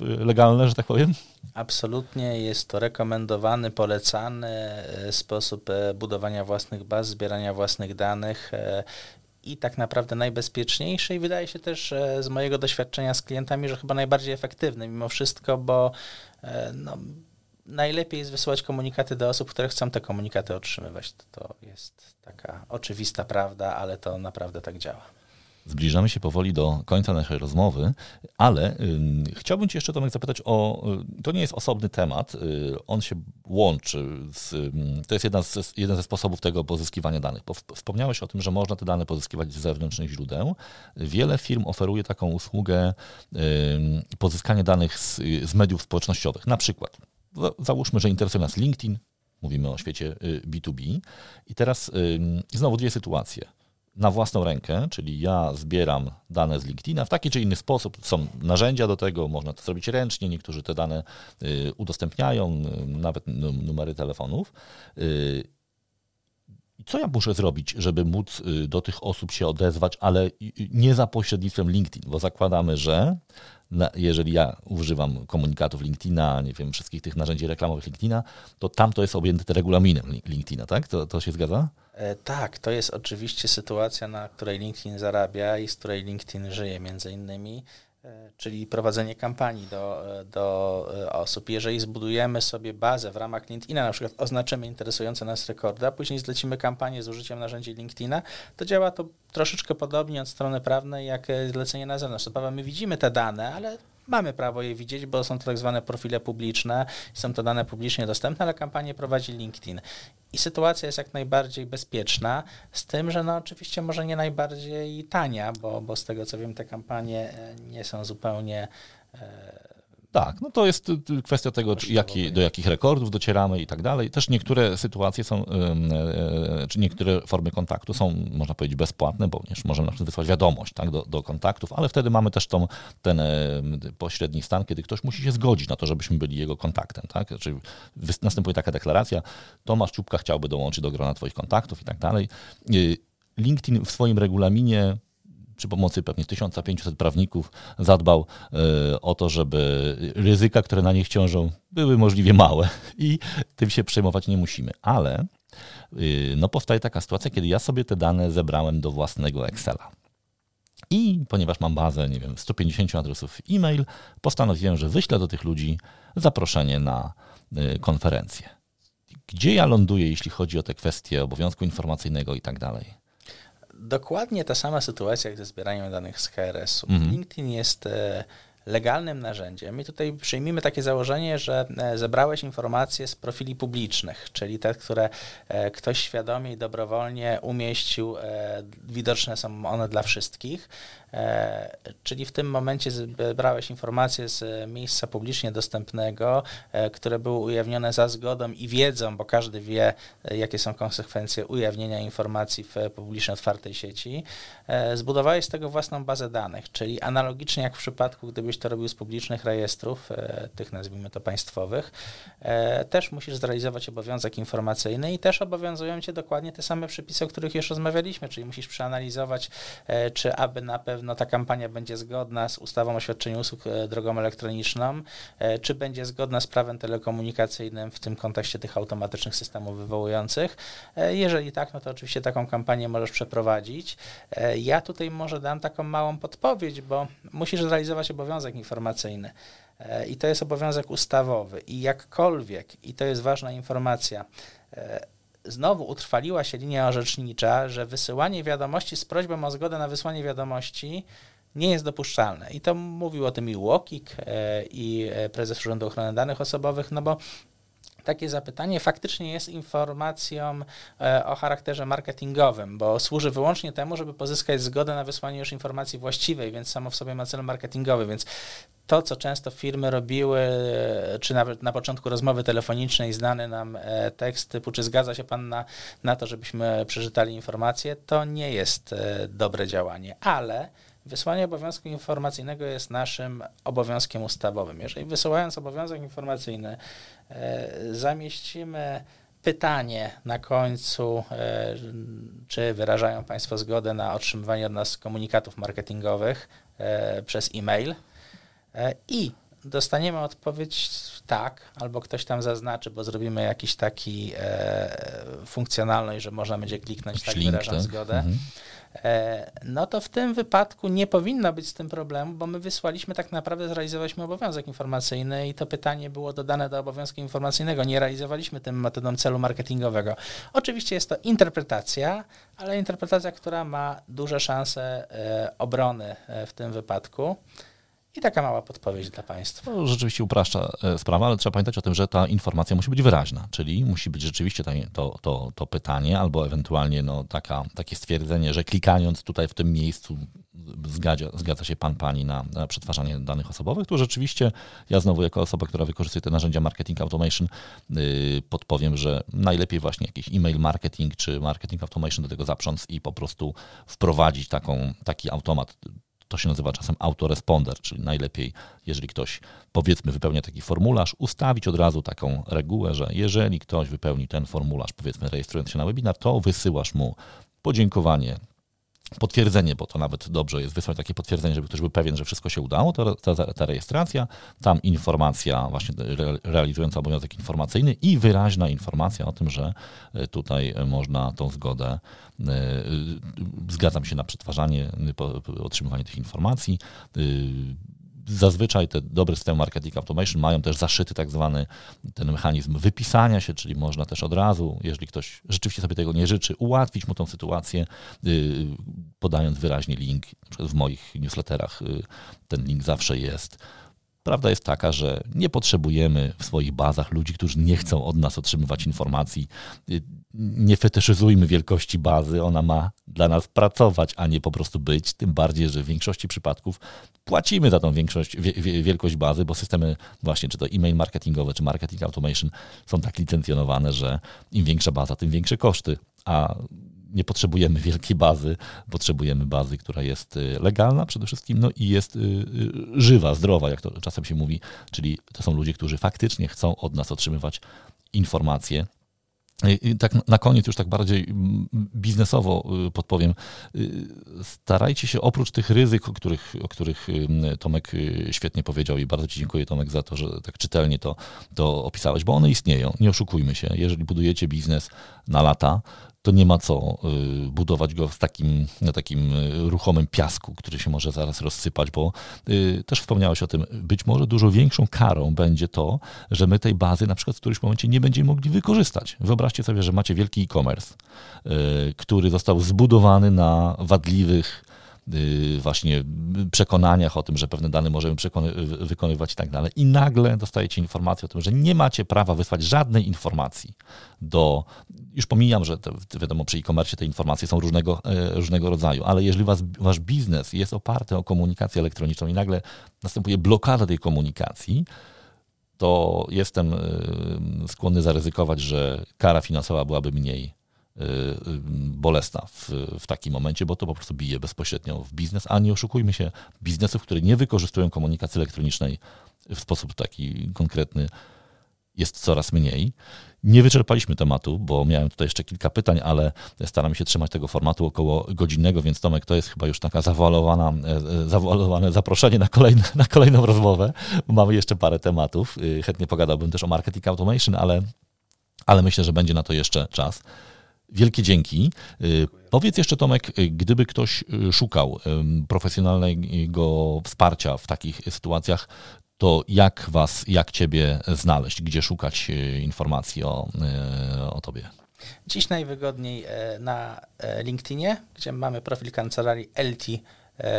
legalne, że tak powiem? Absolutnie, jest to rekomendowany, polecany e, sposób e, budowania własnych baz, zbierania własnych danych e, i tak naprawdę najbezpieczniejszy i wydaje się też z mojego doświadczenia z klientami, że chyba najbardziej efektywny mimo wszystko, bo no, najlepiej jest wysyłać komunikaty do osób, które chcą te komunikaty otrzymywać. To jest taka oczywista prawda, ale to naprawdę tak działa. Zbliżamy się powoli do końca naszej rozmowy, ale y, chciałbym Cię jeszcze, Tomek, zapytać o. Y, to nie jest osobny temat, y, on się łączy. Z, to jest jedna z, jeden ze sposobów tego pozyskiwania danych. Wspomniałeś o tym, że można te dane pozyskiwać z zewnętrznych źródeł. Wiele firm oferuje taką usługę pozyskania danych z, z mediów społecznościowych. Na przykład, załóżmy, że interesuje nas LinkedIn, mówimy o świecie B2B. I teraz znowu dwie sytuacje na własną rękę, czyli ja zbieram dane z LinkedIna w taki czy inny sposób. Są narzędzia do tego, można to zrobić ręcznie, niektórzy te dane y, udostępniają, y, nawet numery telefonów. Y, co ja muszę zrobić, żeby móc do tych osób się odezwać, ale nie za pośrednictwem LinkedIn, bo zakładamy, że jeżeli ja używam komunikatów LinkedIna, nie wiem, wszystkich tych narzędzi reklamowych LinkedIna, to tam to jest objęte regulaminem LinkedIna, tak? To, to się zgadza? E, tak, to jest oczywiście sytuacja, na której LinkedIn zarabia i z której LinkedIn żyje między innymi, e, czyli prowadzenie kampanii do, e, do osób. Jeżeli zbudujemy sobie bazę w ramach LinkedIna, na przykład oznaczymy interesujące nas rekordy, a później zlecimy kampanię z użyciem narzędzi LinkedIna, to działa to troszeczkę podobnie od strony prawnej jak zlecenie na zewnątrz. To my widzimy te dane, ale mamy prawo je widzieć, bo są to tak zwane profile publiczne, są to dane publicznie dostępne, ale kampanię prowadzi LinkedIn. I sytuacja jest jak najbardziej bezpieczna, z tym, że no oczywiście może nie najbardziej tania, bo, bo z tego co wiem, te kampanie e, nie są zupełnie e, tak, no to jest y, y, kwestia tego, jaki, do jakich rekordów docieramy i tak dalej. Też niektóre sytuacje są, e, czy niektóre formy kontaktu są, można powiedzieć, bezpłatne, bo możemy na przykład wysłać wiadomość tak, do, do kontaktów, ale wtedy mamy też tą, ten pośredni stan, kiedy ktoś musi się zgodzić na to, żebyśmy byli jego kontaktem. Tak? Czyli następuje taka deklaracja, Tomasz Czubka chciałby dołączyć do grona Twoich kontaktów i tak dalej. Y, LinkedIn w swoim regulaminie przy pomocy pewnie 1500 prawników zadbał e, o to, żeby ryzyka, które na nich ciążą, były możliwie małe <laughs> i tym się przejmować nie musimy. Ale y, no, powstaje taka sytuacja, kiedy ja sobie te dane zebrałem do własnego Excela. I ponieważ mam bazę, nie wiem, 150 adresów e-mail, postanowiłem, że wyślę do tych ludzi zaproszenie na y, konferencję. Gdzie ja ląduję, jeśli chodzi o te kwestie obowiązku informacyjnego i tak dalej? Dokładnie ta sama sytuacja jak ze zbieraniem danych z KRS-u. Mhm. LinkedIn jest e, legalnym narzędziem i tutaj przyjmijmy takie założenie, że e, zebrałeś informacje z profili publicznych, czyli te, które e, ktoś świadomie i dobrowolnie umieścił, widoczne są one dla wszystkich. E, czyli w tym momencie zebrałeś informacje z miejsca publicznie dostępnego, e, które były ujawnione za zgodą i wiedzą, bo każdy wie, e, jakie są konsekwencje ujawnienia informacji w publicznie otwartej sieci. Zbudowałeś z tego własną bazę danych, czyli analogicznie jak w przypadku, gdybyś to robił z publicznych rejestrów, tych nazwijmy to państwowych, też musisz zrealizować obowiązek informacyjny i też obowiązują cię dokładnie te same przepisy, o których już rozmawialiśmy, czyli musisz przeanalizować, czy aby na pewno ta kampania będzie zgodna z ustawą o świadczeniu usług e, drogą elektroniczną, e, czy będzie zgodna z prawem telekomunikacyjnym w tym kontekście tych automatycznych systemów wywołujących. E, jeżeli tak, no to oczywiście taką kampanię możesz przeprowadzić. Ja tutaj może dam taką małą podpowiedź, bo musisz zrealizować obowiązek informacyjny. I to jest obowiązek ustawowy. I jakkolwiek, i to jest ważna informacja, znowu utrwaliła się linia orzecznicza, że wysyłanie wiadomości z prośbą o zgodę na wysłanie wiadomości nie jest dopuszczalne. I to mówił o tym i UOKiK, e, i e, prezes Urzędu Ochrony Danych Osobowych, no bo takie zapytanie faktycznie jest informacją e, o charakterze marketingowym, bo służy wyłącznie temu, żeby pozyskać zgodę na wysłanie już informacji właściwej, więc samo w sobie ma cel marketingowy, więc to, co często firmy robiły, czy nawet na początku rozmowy telefonicznej znany nam e, tekst typu, czy zgadza się Pan na, na to, żebyśmy przeczytali informację, to nie jest e, dobre działanie, ale Wysłanie obowiązku informacyjnego jest naszym obowiązkiem ustawowym. Jeżeli wysyłając obowiązek informacyjny e, zamieścimy pytanie na końcu, e, czy wyrażają Państwo zgodę na otrzymywanie od nas komunikatów marketingowych e, przez e-mail i dostaniemy odpowiedź tak, albo ktoś tam zaznaczy, bo zrobimy jakiś taki funkcjonalność, że można będzie kliknąć tak, link, wyrażam tak? zgodę. Mhm. E, no to w tym wypadku nie powinno być z tym problemu, bo my wysłaliśmy tak naprawdę, zrealizowaliśmy obowiązek informacyjny i to pytanie było dodane do obowiązku informacyjnego. Nie realizowaliśmy tym metodą celu marketingowego. Oczywiście jest to interpretacja, ale interpretacja, która ma duże szanse e, obrony e, w tym wypadku. I taka mała podpowiedź dla Państwa. To rzeczywiście upraszcza e, sprawę, ale trzeba pamiętać o tym, że ta informacja musi być wyraźna, czyli musi być rzeczywiście to, to, to pytanie albo ewentualnie no, taka, takie stwierdzenie, że klikając tutaj w tym miejscu zgadza, zgadza się Pan, Pani na, na przetwarzanie danych osobowych, to rzeczywiście ja znowu jako osoba, która wykorzystuje te narzędzia marketing automation yy, podpowiem, że najlepiej właśnie jakiś e-mail marketing czy marketing automation do tego zaprząc i po prostu wprowadzić taką, taki automat to się nazywa czasem autoresponder, czyli najlepiej, jeżeli ktoś powiedzmy wypełnia taki formularz, ustawić od razu taką regułę, że jeżeli ktoś wypełni ten formularz, powiedzmy rejestrując się na webinar, to wysyłasz mu podziękowanie potwierdzenie, bo to nawet dobrze jest wysłać takie potwierdzenie, żeby ktoś był pewien, że wszystko się udało, to ta, ta rejestracja, tam informacja właśnie realizująca obowiązek informacyjny i wyraźna informacja o tym, że e, tutaj można tą zgodę, e, zgadzam się na przetwarzanie, otrzymywanie tych informacji, e, zazwyczaj te dobre systemy marketing automation mają też zaszyty tak zwany ten mechanizm wypisania się, czyli można też od razu, jeżeli ktoś rzeczywiście sobie tego nie życzy, ułatwić mu tą sytuację, y, podając wyraźnie link. W moich newsletterach y, ten link zawsze jest Prawda jest taka, że nie potrzebujemy w swoich bazach ludzi, którzy nie chcą od nas otrzymywać informacji. Nie fetyszyzujmy wielkości bazy, ona ma dla nas pracować, a nie po prostu być. Tym bardziej, że w większości przypadków płacimy za tą większość, wielkość bazy, bo systemy właśnie, czy to e-mail marketingowe, czy marketing automation są tak licencjonowane, że im większa baza, tym większe koszty. A nie potrzebujemy wielkiej bazy, potrzebujemy bazy, która jest y, legalna przede wszystkim, no i jest y, y, żywa, zdrowa, jak to czasem się mówi, czyli to są ludzie, którzy faktycznie chcą od nas otrzymywać informacje. I tak na koniec, już tak bardziej mm, biznesowo podpowiem, starajcie się oprócz tych ryzyk, o których, o których Tomek świetnie powiedział i bardzo Ci dziękuję Tomek za to, że tak czytelnie to, to opisałeś, bo one istnieją, nie oszukujmy się. Jeżeli budujecie biznes na lata, to nie ma co y, budować go w takim, na takim y, ruchomym piasku, który się może zaraz rozsypać, bo y, też wspomniałeś o tym, być może dużo większą karą będzie to, że my tej bazy na przykład w którymś momencie nie będziemy mogli wykorzystać. Wyobraźcie sobie, że macie wielki e-commerce, który został zbudowany na wadliwych właśnie przekonaniach o tym, że pewne dane możemy wykonywać i tak dalej. I nagle dostajecie informację o tym, że nie macie prawa wysłać żadnej informacji do. Już pomijam, że wiadomo, przy e-commerce te informacje są różnego, e, różnego rodzaju, ale jeżeli was, wasz biznes jest oparty o komunikację elektroniczną i nagle następuje blokada tej komunikacji, to jestem e, skłonny zaryzykować, że kara finansowa byłaby mniej Y, y, bolesna w, w takim momencie, bo to po prostu bije bezpośrednio w biznes, a nie oszukujmy się, biznesów, które nie wykorzystują komunikacji elektronicznej w sposób taki konkretny jest coraz mniej. Nie wyczerpaliśmy tematu, bo miałem tutaj jeszcze kilka pytań, ale staram się trzymać tego formatu około godzinnego, więc Tomek, to jest chyba już taka zawalowana, e, e, zawalowane zaproszenie na, kolejne, <laughs> na kolejną rozmowę, mamy jeszcze parę tematów. Y, chętnie pogadałbym też o marketing automation, ale, ale myślę, że będzie na to jeszcze czas. Wielkie dzięki. Y, powiedz jeszcze, Tomek, y, gdyby ktoś y, szukał profesjonalnego wsparcia w takich sytuacjach, to jak was, jak ciebie znaleźć, gdzie szukać informacji o, o tobie? Dziś najwygodniej e, na e, LinkedInie, gdzie mamy profil kancelarii LT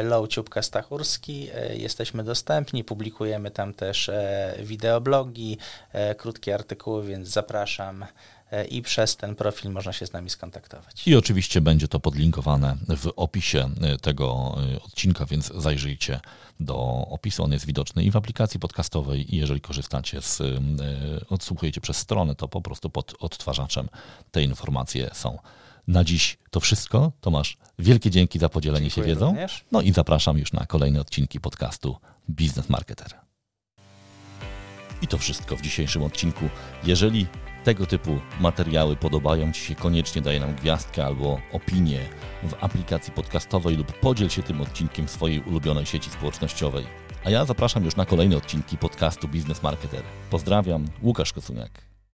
Lowciupka Stachurski. Jesteśmy dostępni, publikujemy tam też wideoblogi, krótkie artykuły, więc zapraszam i przez ten profil można się z nami skontaktować. I oczywiście będzie to podlinkowane w opisie tego odcinka, więc zajrzyjcie do opisu. On jest widoczny i w aplikacji podcastowej, i jeżeli korzystacie z, odsłuchujecie przez stronę, to po prostu pod odtwarzaczem te informacje są. Na dziś to wszystko. Tomasz, wielkie dzięki za podzielenie Dziękuję się wiedzą. również. No i zapraszam już na kolejne odcinki podcastu Business Marketer. I to wszystko w dzisiejszym odcinku. Jeżeli tego typu materiały podobają Ci się, koniecznie daj nam gwiazdkę albo opinię w aplikacji podcastowej lub podziel się tym odcinkiem w swojej ulubionej sieci społecznościowej. A ja zapraszam już na kolejne odcinki podcastu Business Marketer. Pozdrawiam, Łukasz Kosuniak.